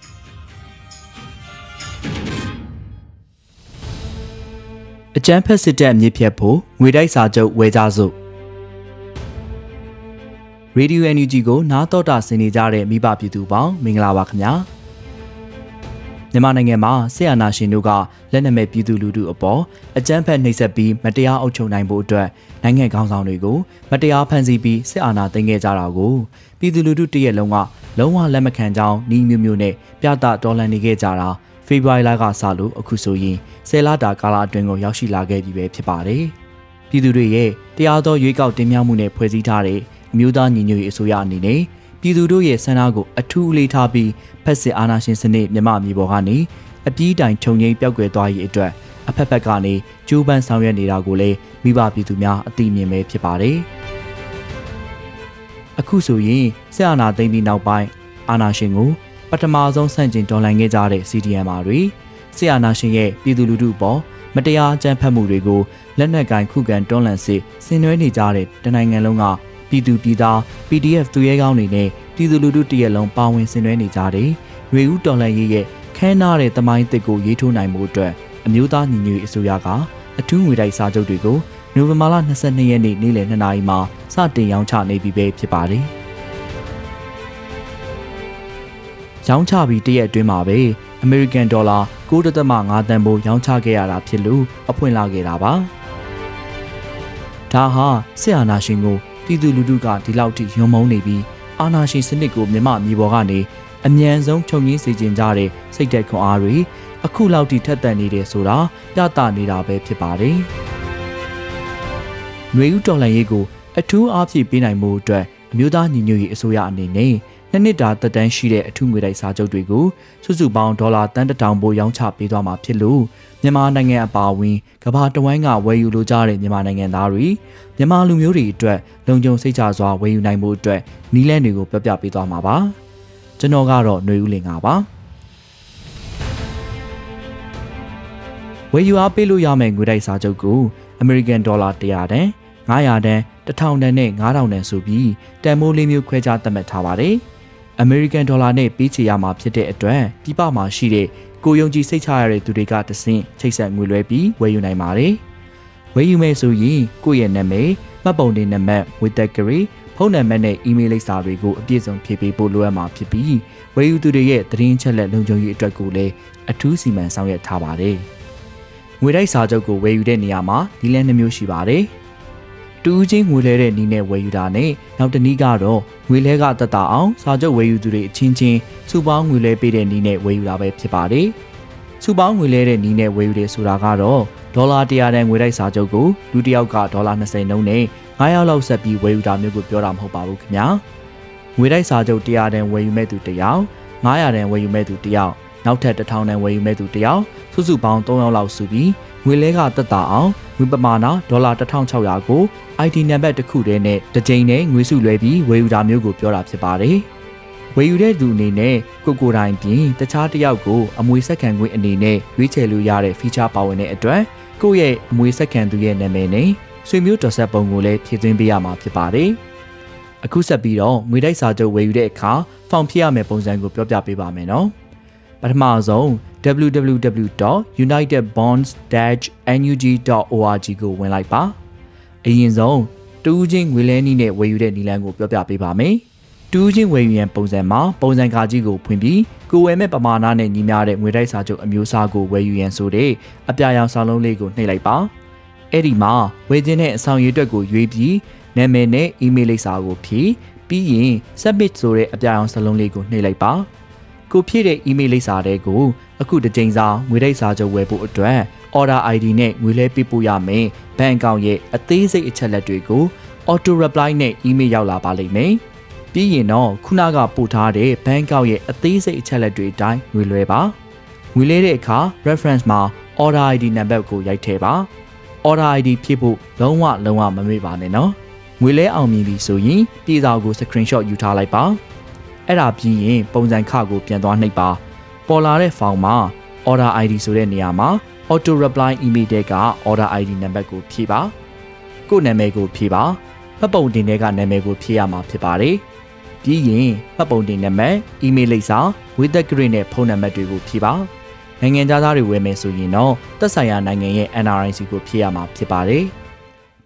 Speaker 6: အကျန်းဖက်စစ်တပ်မြစ်ဖြတ်ဖို့ငွေတိုက်စာချုပ်ဝယ်ကြစို့ရေဒီယို NUG ကိုနားတော်တာဆင်နေကြတဲ့မိဘပြည်သူပေါင်းမင်္ဂလာပါခင်ဗျာ မြန်မာနိုင်ငံမှာဆီယနာရှင်တို့ကလက်နက်မဲ့ပြည်သူလူထုအပေါ်အကြမ်းဖက်နှိပ်စက်ပြီးမတရားအုပ်ချုပ်နိုင်ဖို့အတွက်နိုင်ငံခေါင်းဆောင်တွေကိုမတရားဖန်ဆီးပြီးစစ်အာဏာသိမ်းခဲ့ကြတာကိုပြည်သူလူထုတရက်လုံးကလုံးဝလက်မခံကြောင်းဤမျိုးမျိုးနဲ့ပြသတော်လှန်နေခဲ့ကြတာဖေဖော်ဝါရီလကစလို့အခုဆိုရင်ဆယ်လတာကာလအတွင်းကိုရောက်ရှိလာခဲ့ပြီပဲဖြစ်ပါတယ်။ပြည်သူတွေရဲ့တရားသောရွေးကောက်တင်မြှောက်မှုနဲ့ဖွဲ့စည်းထားတဲ့အမျိုးသားညီညွတ်ရေးအစိုးရအနေနဲ့ ပြည်သူတို့ရဲ့ဆန္ဒကိုအထူးအလေးထားပြီးဖက်စစ်အာဏာရှင်စနစ်မြမမြေပေါ်ကနေအပြေးတိုင်ခြုံငိမ့်ပျောက်ကွယ်သွားရေးအတွက်အဖက်ဖက်ကနေကြိုးပမ်းဆောင်ရွက်နေတာကိုလည်းမိဘပြည်သူများအသိမြင်ပဲဖြစ်ပါတယ်။အခုဆိုရင်ဆက်အာဏာသိမ်းပြီးနောက်ပိုင်းအာဏာရှင်ကိုပထမဆုံးဆန့်ကျင်တော်လှန်ခဲ့ကြတဲ့ CDM တွေဆက်အာဏာရှင်ရဲ့ပြည်သူလူထုပေါ်မတရားအကြမ်းဖက်မှုတွေကိုလက်နက်ကင်ခုခံတွန်းလှန်စစ်ဆင်နွှဲနေကြတဲ့တနိုင်ငံလုံးက ပြည်သူပြည်သား PDF သူရဲကောင်းတွေနဲ့ပြည်သူလူထုတရက်လုံးပါဝင်ဆင်နွှဲနေကြတဲ့ရွေဦးတော်လှန်ရေးရဲ့ခမ်းနားတဲ့တမိုင်းတစ်ကိုရေးထိုးနိုင်မှုအတွက်အမျိုးသားညီညွတ်ရေးအစိုးရကအထူးငွေတိုက်စာချုပ်တွေကိုနိုဝင်ဘာလ22ရက်နေ့နေ့လယ်2နာရီမှာစတင်ရောင်းချနေပြီပဲဖြစ်ပါတယ်။ရောင်းချပြီးတရက်အတွင်းမှာပဲအမေရိကန်ဒေါ်လာ9.5တန်ဖိုးရောင်းချခဲ့ရတာဖြစ်လို့အဖွင့်လာခဲ့တာပါ။ဒါဟာစစ်အာဏာရှင်ကို ပြည်သူလူထုကဒီလောက်ထိယုံမုန်းနေပြီးအာဏာရှင်စနစ်ကိုမြမမြေပေါ်ကနေအမြန်ဆုံးချုပ်ငင်းစေခြင်းကြတဲ့စိတ်သက်ခွန်အားတွေအခုလောက်ထိထက်သန်နေတယ်ဆိုတာပြသနေတာပဲဖြစ်ပါတယ်။ຫນွေဦးတော်လှန်ရေးကိုအထူးအားဖြည့်ပေးနိုင်မှုအတွက်အမျိုးသားညီညွတ်ရေးအစိုးရအနေနဲ့နှစ်နှစ်တာသက်တမ်းရှိတဲ့အထူးငွေတိုက်စာချုပ်တွေကိုစုစုပေါင်းဒေါ်လာတန်တထောင်ပိုရောင်းချပေးသွားမှာဖြစ်လို့ မြန်မာနိုင်ငံအပါအဝင်ကမ္ဘာတဝန်းကဝယ်ယူလိုကြတဲ့မြန်မာနိုင်ငံသားတွေမြန်မာလူမျိုးတွေအတွက်လုံခြုံစိတ်ချစွာဝယ်ယူနိုင်မှုအတွက်နီးလန်းတွေကိုပြပြပေးသွားမှာပါကျွန်တော်ကတော့ຫນွေဦးလင်ပါပါဝယ်ယူအားပေးလို့ရမယ့်ငွေတိုက်စာချုပ်ကို American Dollar 100တန်900တန်1000တန်နဲ့9000တန်ဆိုပြီးတန်မိုးလေးမျိုးခွဲခြားသတ်မှတ်ထားပါတယ်။ American Dollar နဲ့ပေးချေရမှာဖြစ်တဲ့အတွက်ပြပမှာရှိတဲ့ ကိုယုံကြည်စိတ်ချရတဲ့သူတွေကတဆင့်ချိတ်ဆက်ငွေလွှဲပြီးဝယ်ယူနိုင်ပါတယ်။ဝယ်ယူမယ်ဆိုရင်ကိုယ့်ရဲ့နာမည်မှတ်ပုံတင်နံပါတ်ဝေတက်ကရီဖုန်းနံပါတ်နဲ့အီးမေးလ်လိပ်စာတွေကိုအပြည့်စုံဖြည့်ပေးဖို့လိုအပ်မှာဖြစ်ပြီးဝယ်ယူသူတွေရဲ့သတင်းချက်လက်လုံခြုံရေးအတွက်ကိုလည်းအထူးစီမံဆောင်ရွက်ထားပါတယ်။ငွေတိုက်စာချုပ်ကိုဝယ်ယူတဲ့နေရာမှာဒီလန်းနှမျိုးရှိပါတယ်။ တူးချင်းငွေလဲတဲ့နည်းနဲ့ဝယ်ယူတာနဲ့နောက်တစ်နည်းကတော့ငွေလဲကတတ်တာအောင်စာချုပ်ဝယ်ယူသူတွေအချင်းချင်းစုပေါင်းငွေလဲပေးတဲ့နည်းနဲ့ဝယ်ယူတာပဲဖြစ်ပါတယ်။စုပေါင်းငွေလဲတဲ့နည်းနဲ့ဝယ်ယူတယ်ဆိုတာကတော့ဒေါ်လာ100တန်ငွေတိုက်စာချုပ်ကိုလူတစ်ယောက်ကဒေါ်လာ20နှုန်းနဲ့9ယောက်လောက်ဆက်ပြီးဝယ်ယူတာမျိုးကိုပြောတာမဟုတ်ပါဘူးခင်ဗျာ။ငွေတိုက်စာချုပ်100တန်ဝယ်ယူမဲ့သူတစ်ယောက်900တန်ဝယ်ယူမဲ့သူတစ်ယောက်နောက်ထပ်1000တန်ဝယ်ယူမဲ့သူတစ်ယောက်စုစုပေါင်း3ယောက်လောက်စုပြီး ငွေလဲကတက်တာအောင်ငွေပမာဏဒေါ်လာ1600ကို ID နံပါတ်တစ်ခုတည်းနဲ့တစ်ကြိမ်နဲ့ငွေစုလွှဲပြီးဝယ်ယူတာမျိုးကိုပြောတာဖြစ်ပါတယ်။ဝယ်ယူတဲ့သူအနေနဲ့ကိုကိုတိုင်းပြင်တခြားတစ်ယောက်ကိုအမွေဆက်ခံခွင့်အနေနဲ့ရွေးချယ်လို့ရတဲ့ feature ပါဝင်တဲ့အတွက်ကိုယ့်ရဲ့အမွေဆက်ခံသူရဲ့နာမည်နဲ့ဆွေမျိုးတော်ဆက်ပုံကိုလည်းဖြည့်သွင်းပေးရမှာဖြစ်ပါတယ်။အခုဆက်ပြီးတော့ငွေတိုက်စာချုပ်ဝယ်ယူတဲ့အခါဖောင်ဖြည့်ရမယ့်ပုံစံကိုပြောပြပေးပါမယ်နော်။ ပထမဆုံး www.unitedbonds-nug.org ကိုဝင်လိုက်ပါအရင်ဆုံးတူးချင်းငွေလဲနည်းနဲ့ဝယ်ယူတဲ့နည်းလမ်းကိုပြောပြပေးပါမယ်တူးချင်းဝယ်ယူရန်ပုံစံမှာပုံစံကာကြီးကိုဖွင့်ပြီးကိုဝယ်မဲ့ပမာဏနဲ့ညီမျှတဲ့ငွေတိုက်စာချုပ်အမျိုးအစားကိုဝယ်ယူရန်ဆိုတဲ့အပြာရောင်စာလုံးလေးကိုနှိပ်လိုက်ပါအဲ့ဒီမှာဝယ်ခြင်းတဲ့အဆောင်ရည်အတွက်ကိုရွေးပြီးနာမည်နဲ့ email လိပ်စာကိုဖြည့်ပြီးရင် submit ဆိုတဲ့အပြာရောင်စာလုံးလေးကိုနှိပ်လိုက်ပါ ကိုဖြည့်တဲ့ email လိပ်စာတွေကိုအခုတစ်ကြိမ်စာငွေတိုက်စာချုပ်ဝယ်ဖို့အတွက် order ID နဲ့ငွေလဲပေးပို့ရမယ်ဘဏ်အကောင့်ရဲ့အသေးစိတ်အချက်လက်တွေကို auto reply နဲ့ email ရောက်လာပါလိမ့်မယ်ပြီးရင်တော့ခုနကပို့ထားတဲ့ဘဏ်အကောင့်ရဲ့အသေးစိတ်အချက်လက်တွေအတိုင်းငွေလွှဲပါငွေလဲတဲ့အခါ reference မှာ order ID နံပါတ်ကိုရိုက်ထည့်ပါ order ID ဖြည့်ဖို့လုံးဝလုံးဝမမေ့ပါနဲ့နော်ငွေလဲအောင်မြင်ပြီဆိုရင်ပြည်စာကို screenshot ယူထားလိုက်ပါ အဲ့ဒါပြီးရင်ပုံစံခကိုပြန်သွားနှိပ်ပါပေါ်လာတဲ့ဖောင်မှာ order ID ဆိုတဲ့နေရာမှာ auto reply email တဲ့က order ID နံပါတ်ကိုဖြည့်ပါကို့နာမည်ကိုဖြည့်ပါမှတ်ပုံတင်တဲ့ကနာမည်ကိုဖြည့်ရမှာဖြစ်ပါတယ်ပြီးရင်မှတ်ပုံတင်နံပါတ် email လိပ်စာဝေသက်ဂရိနဲ့ဖုန်းနံပါတ်တွေကိုဖြည့်ပါနိုင်ငံသားတွေဝယ်မယ်ဆိုရင်တော့သက်ဆိုင်ရာနိုင်ငံရဲ့ NRIC ကိုဖြည့်ရမှာဖြစ်ပါတယ်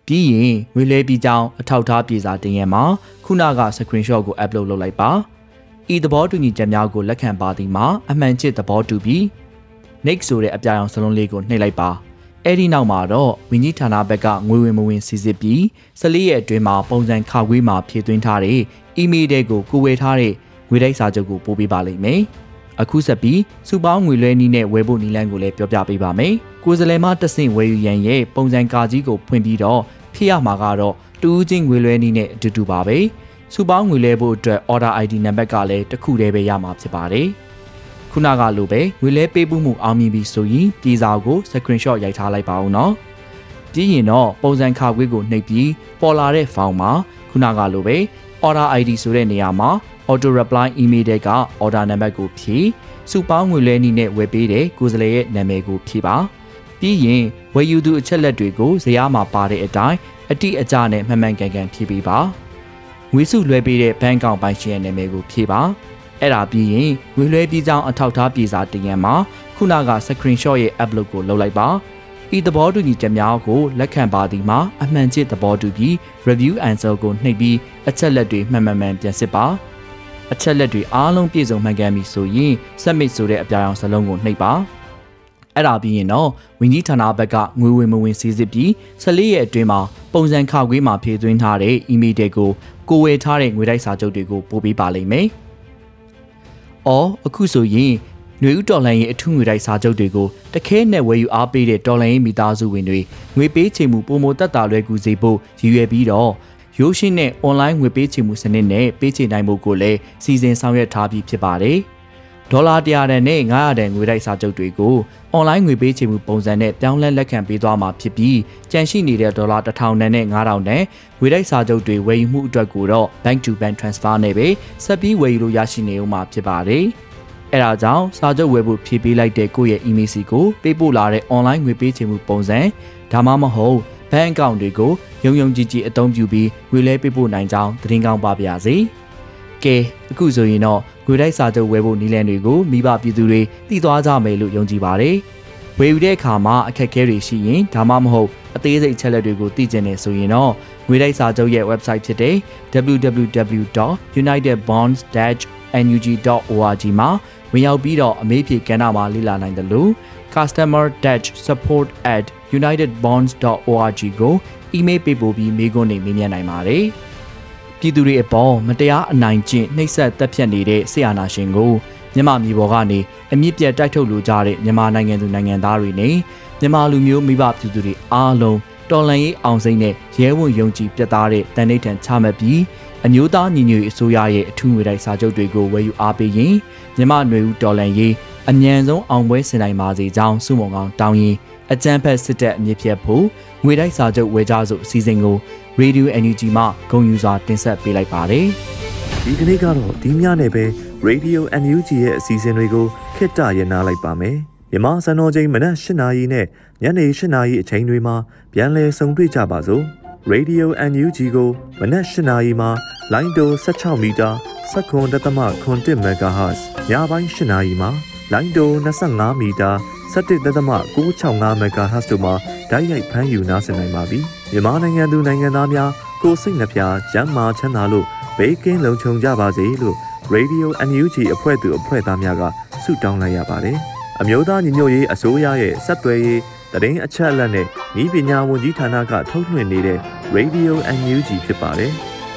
Speaker 6: ပြီးရင်ဝေလဲပြီးကြောင်းအထောက်ထားပြေစာတင်ရမှာခုနက screenshot ကို upload လုပ်လိုက်ပါ ဤသဘောတူညီချက်များကိုလက်ခံပါသည်မှာအမှန်ချစ်သဘောတူပြီး next ဆိုတဲ့အပြာရောင်စလုံးလေးကိုနှိပ်လိုက်ပါအဲ့ဒီနောက်မှာတော့ဝင်းကြီးဌာနဘက်ကငွေဝင်မဝင်စီစစ်ပြီး14ရက်အတွင်းမှာပုံစံခါခွေးမှာဖြည့်သွင်းထားတဲ့ email တွေကိုကိုဝယ်ထားတဲ့ငွေတိုက်စာချုပ်ကိုပို့ပေးပါလိမ့်မယ်အခုဆက်ပြီးစုပေါင်းငွေလွှဲနည်းနဲ့ဝယ်ဖို့နည်းလမ်းကိုလည်းပြောပြပေးပါမယ်ကိုယ်စလဲမတဆင့်ဝယ်ယူရန်ရဲ့ပုံစံကာကြီးကိုဖွင့်ပြီးတော့ဖြစ်ရမှာကတော့တူးချင်းငွေလွှဲနည်းနဲ့အတူတူပါပဲ စုပေါင်းငွေလဲဖို့အတွက် order ID နံပါတ်ကလည်းတစ်ခုတည်းပဲရမှာဖြစ်ပါတယ်။ခုနကလိုပဲငွေလဲပေးမှုမှုအောင်မြင်ပြီဆိုရင်ပြည်စာကို screenshot ရိုက်ထားလိုက်ပါဦးနော်။ပြီးရင်တော့ပုံစံခါခွေးကိုနှိပ်ပြီးပေါ်လာတဲ့ဖောင်မှာခုနကလိုပဲ order ID ဆိုတဲ့နေရာမှာ auto reply email တဲ့က order နံပါတ်ကိုဖြည့်စုပေါင်းငွေလဲနည်းနဲ့ဝယ်ပေးတဲ့ကိုယ်စားလှယ်ရဲ့နာမည်ကိုဖြည့်ပါပြီးရင်ဝယ်ယူသူအချက်လက်တွေကိုဇယားမှာပါတဲ့အတိုင်းအတိအကျနဲ့မှန်မှန်ကန်ကန်ဖြည့်ပေးပါ ငွေစုလွှဲပေးတဲ့ဘဏ်ကောင်ပိုင်ရှင်ရဲ့နာမည်ကိုဖြည့်ပါအဲ့ဒါပြီးရင်ငွေလွှဲပြီးကြောင်းအထောက်ထားပြေစာတင်ရမှာခုနက screenshot ရဲ့ upload ကိုလုပ်လိုက်ပါဤသဘောတူညီချက်များကိုလက်ခံပါသည်မှာအမှန်ချစ်သဘောတူပြီး review answer ကိုနှိပ်ပြီးအချက်လက်တွေမှန်မှန်မှန်ပြန်စစ်ပါအချက်လက်တွေအားလုံးပြည့်စုံမှန်ကန်ပြီဆိုရင် submit ဆိုတဲ့အပြာရောင်စလုံးကိုနှိပ်ပါအဲ့ဒါပြီးရင်တော့ဝင်းကြီးဌာနဘက်ကငွေဝင်မဝင်စီစစ်ပြီး14ရက်အတွင်းမှာပုံစံခါခွေးမှာဖြည့်သွင်းထားတဲ့ email တွေကို ကိုဝယ်ထားတဲ့ငွေတိုက်စာချုပ်တွေကိုပို့ပေးပါလိမ့်မယ်။အော်အခုဆိုရင်ຫນွေဥတော်လိုင်းရဲ့အထူးငွေတိုက်စာချုပ်တွေကိုတခဲနဲ့ဝယ်ယူအားပေးတဲ့တော်လိုင်းမိသားစုဝင်တွေငွေပေးချေမှုပုံမတက်တာလွယ်ကူစေဖို့ရည်ရွယ်ပြီးတော့ရိုးရှင်းတဲ့ online ငွေပေးချေမှုစနစ်နဲ့ပေးချေနိုင်မှုကိုလည်းစီစဉ်ဆောင်ရွက်ထားပြီးဖြစ်ပါတယ်။ ဒေါ်လာ100တန်နဲ့900တန်ငွေတိုက်စာချုပ်တွေကိုအွန်လိုင်းငွေပေးချေမှုပုံစံနဲ့ပြောင်းလဲလက်ခံပေးသွားမှာဖြစ်ပြီးကြန့်ရှိနေတဲ့ဒေါ်လာ1000တန်နဲ့9000တန်ငွေတိုက်စာချုပ်တွေဝယ်ယူမှုအတွက်ကိုတော့ bank to bank transfer နဲ့ပဲဆက်ပြီးဝယ်ယူလို့ရရှိနေဦးမှာဖြစ်ပါတယ်။အဲဒါကြောင့်စာချုပ်ဝယ်ဖို့ဖြည့်ပေးလိုက်တဲ့ကိုယ့်ရဲ့ email စီကိုပေးပို့လာတဲ့ online ငွေပေးချေမှုပုံစံဒါမှမဟုတ်ဘဏ်အကောင့်တွေကိုယုံယုံကြည်ကြည်အသုံးပြုပြီးငွေလဲပေးပို့နိုင်ကြောင်းသတင်းကောင်းပါပါရစေ။ကဲအခုဆိုရင်တော့ ငွေတိုက်စာချုပ်ဝယ်ဖို့နည်းလမ်းတွေကိုမိဘပြည်သူတွေသိသွားကြမယ်လို့ယုံကြည်ပါတယ်။ဝယ်ယူတဲ့အခါမှာအခက်အခဲတွေရှိရင်ဒါမှမဟုတ်အသေးစိတ်ချက်လက်တွေကိုသိကျင်နေဆိုရင်တော့ငွေတိုက်စာချုပ်ရဲ့ website ဖြစ်တဲ့ www.unitedbonds-nug.org မှာဝင်ရောက်ပြီးတော့အမေးဖြေကဏ္ဍမှာလေ့လာနိုင်တယ်လို့ customer-support@unitedbonds.org ကို email ပေးပို့ပြီးမေးခွန်းတွေမေးမြန်းနိုင်ပါတယ်။ ပြည်သူတွေအပေါ်မတရားအနိုင်ကျင့်နှိပ်စက်တပ်ဖြတ်နေတဲ့ဆရာနာရှင်ကိုမြန်မာပြည်ပေါ်ကနေအမြင့်ပြတ်တိုက်ထုတ်လိုကြတဲ့မြန်မာနိုင်ငံသူနိုင်ငံသားတွေနဲ့မြန်မာလူမျိုးမိဘပြည်သူတွေအားလုံးတော်လှန်ရေးအောင်စိမ့်နဲ့ရဲဝံယုံကြည်ပြတ်သားတဲ့တန်ဋိဌာန်ချမှတ်ပြီးအမျိုးသားညီညွတ်ရေးအစိုးရရဲ့အထူးငွေတိုက်စာချုပ်တွေကိုဝယ်ယူအားပေးရင်မြန်မာຫນွေဦးတော်လှန်ရေးအမြန်ဆုံးအောင်ပွဲဆင်နိုင်ပါစေကြောင်းစုမုံကောင်တောင်းရင်အကြံဖက်စစ်တပ်အမြင့်ဖြတ်ဖို့ငွေတိုက်စာချုပ်ဝယ်ကြစို့အစည်းအဝေးကို Radio NUG မှဂုဏ်ယူစွာတင်ဆက်ပေးလိုက်ပါတယ်။
Speaker 2: ဒီကနေ့ကတော့ဒီညနေပဲ Radio NUG ရဲ့အစီအစဉ်တွေကိုခਿੱတရနာလိုက်ပါမယ်။မြန်မာစံတော်ချိန်မနက်၈နာရီနဲ့ညနေ၈နာရီအချိန်တွေမှာပြန်လည်ဆုံတွေ့ကြပါစို့။ Radio NUG ကိုမနက်၈နာရီမှာလိုင်းတို16မီတာ7.1 MHz ညပိုင်း၈နာရီမှာလိုင်းတို25မီတာ 17.665 MHz တို့မှာဓာတ်ရိုက်ဖမ်းယူနားဆင်နိုင်ပါပြီ။မြန်မာနိုင်ငံသူနိုင်ငံသားများကိုစိတ်နှပြကျန်းမာချမ်းသာလို့ဘေးကင်းလုံခြုံကြပါစေလို့ Radio NUG အဖွဲ့သူအဖွဲ့သားများကဆုတောင်းလိုက်ရပါတယ်။အမျိုးသားညီညွတ်ရေးအစိုးရရဲ့စက်သွယ်ရေးတရင်အချက်အလက်နဲ့ဤပညာဝန်ကြီးဌာနကထုတ်လွှင့်နေတဲ့ Radio NUG ဖြစ်ပါတယ်။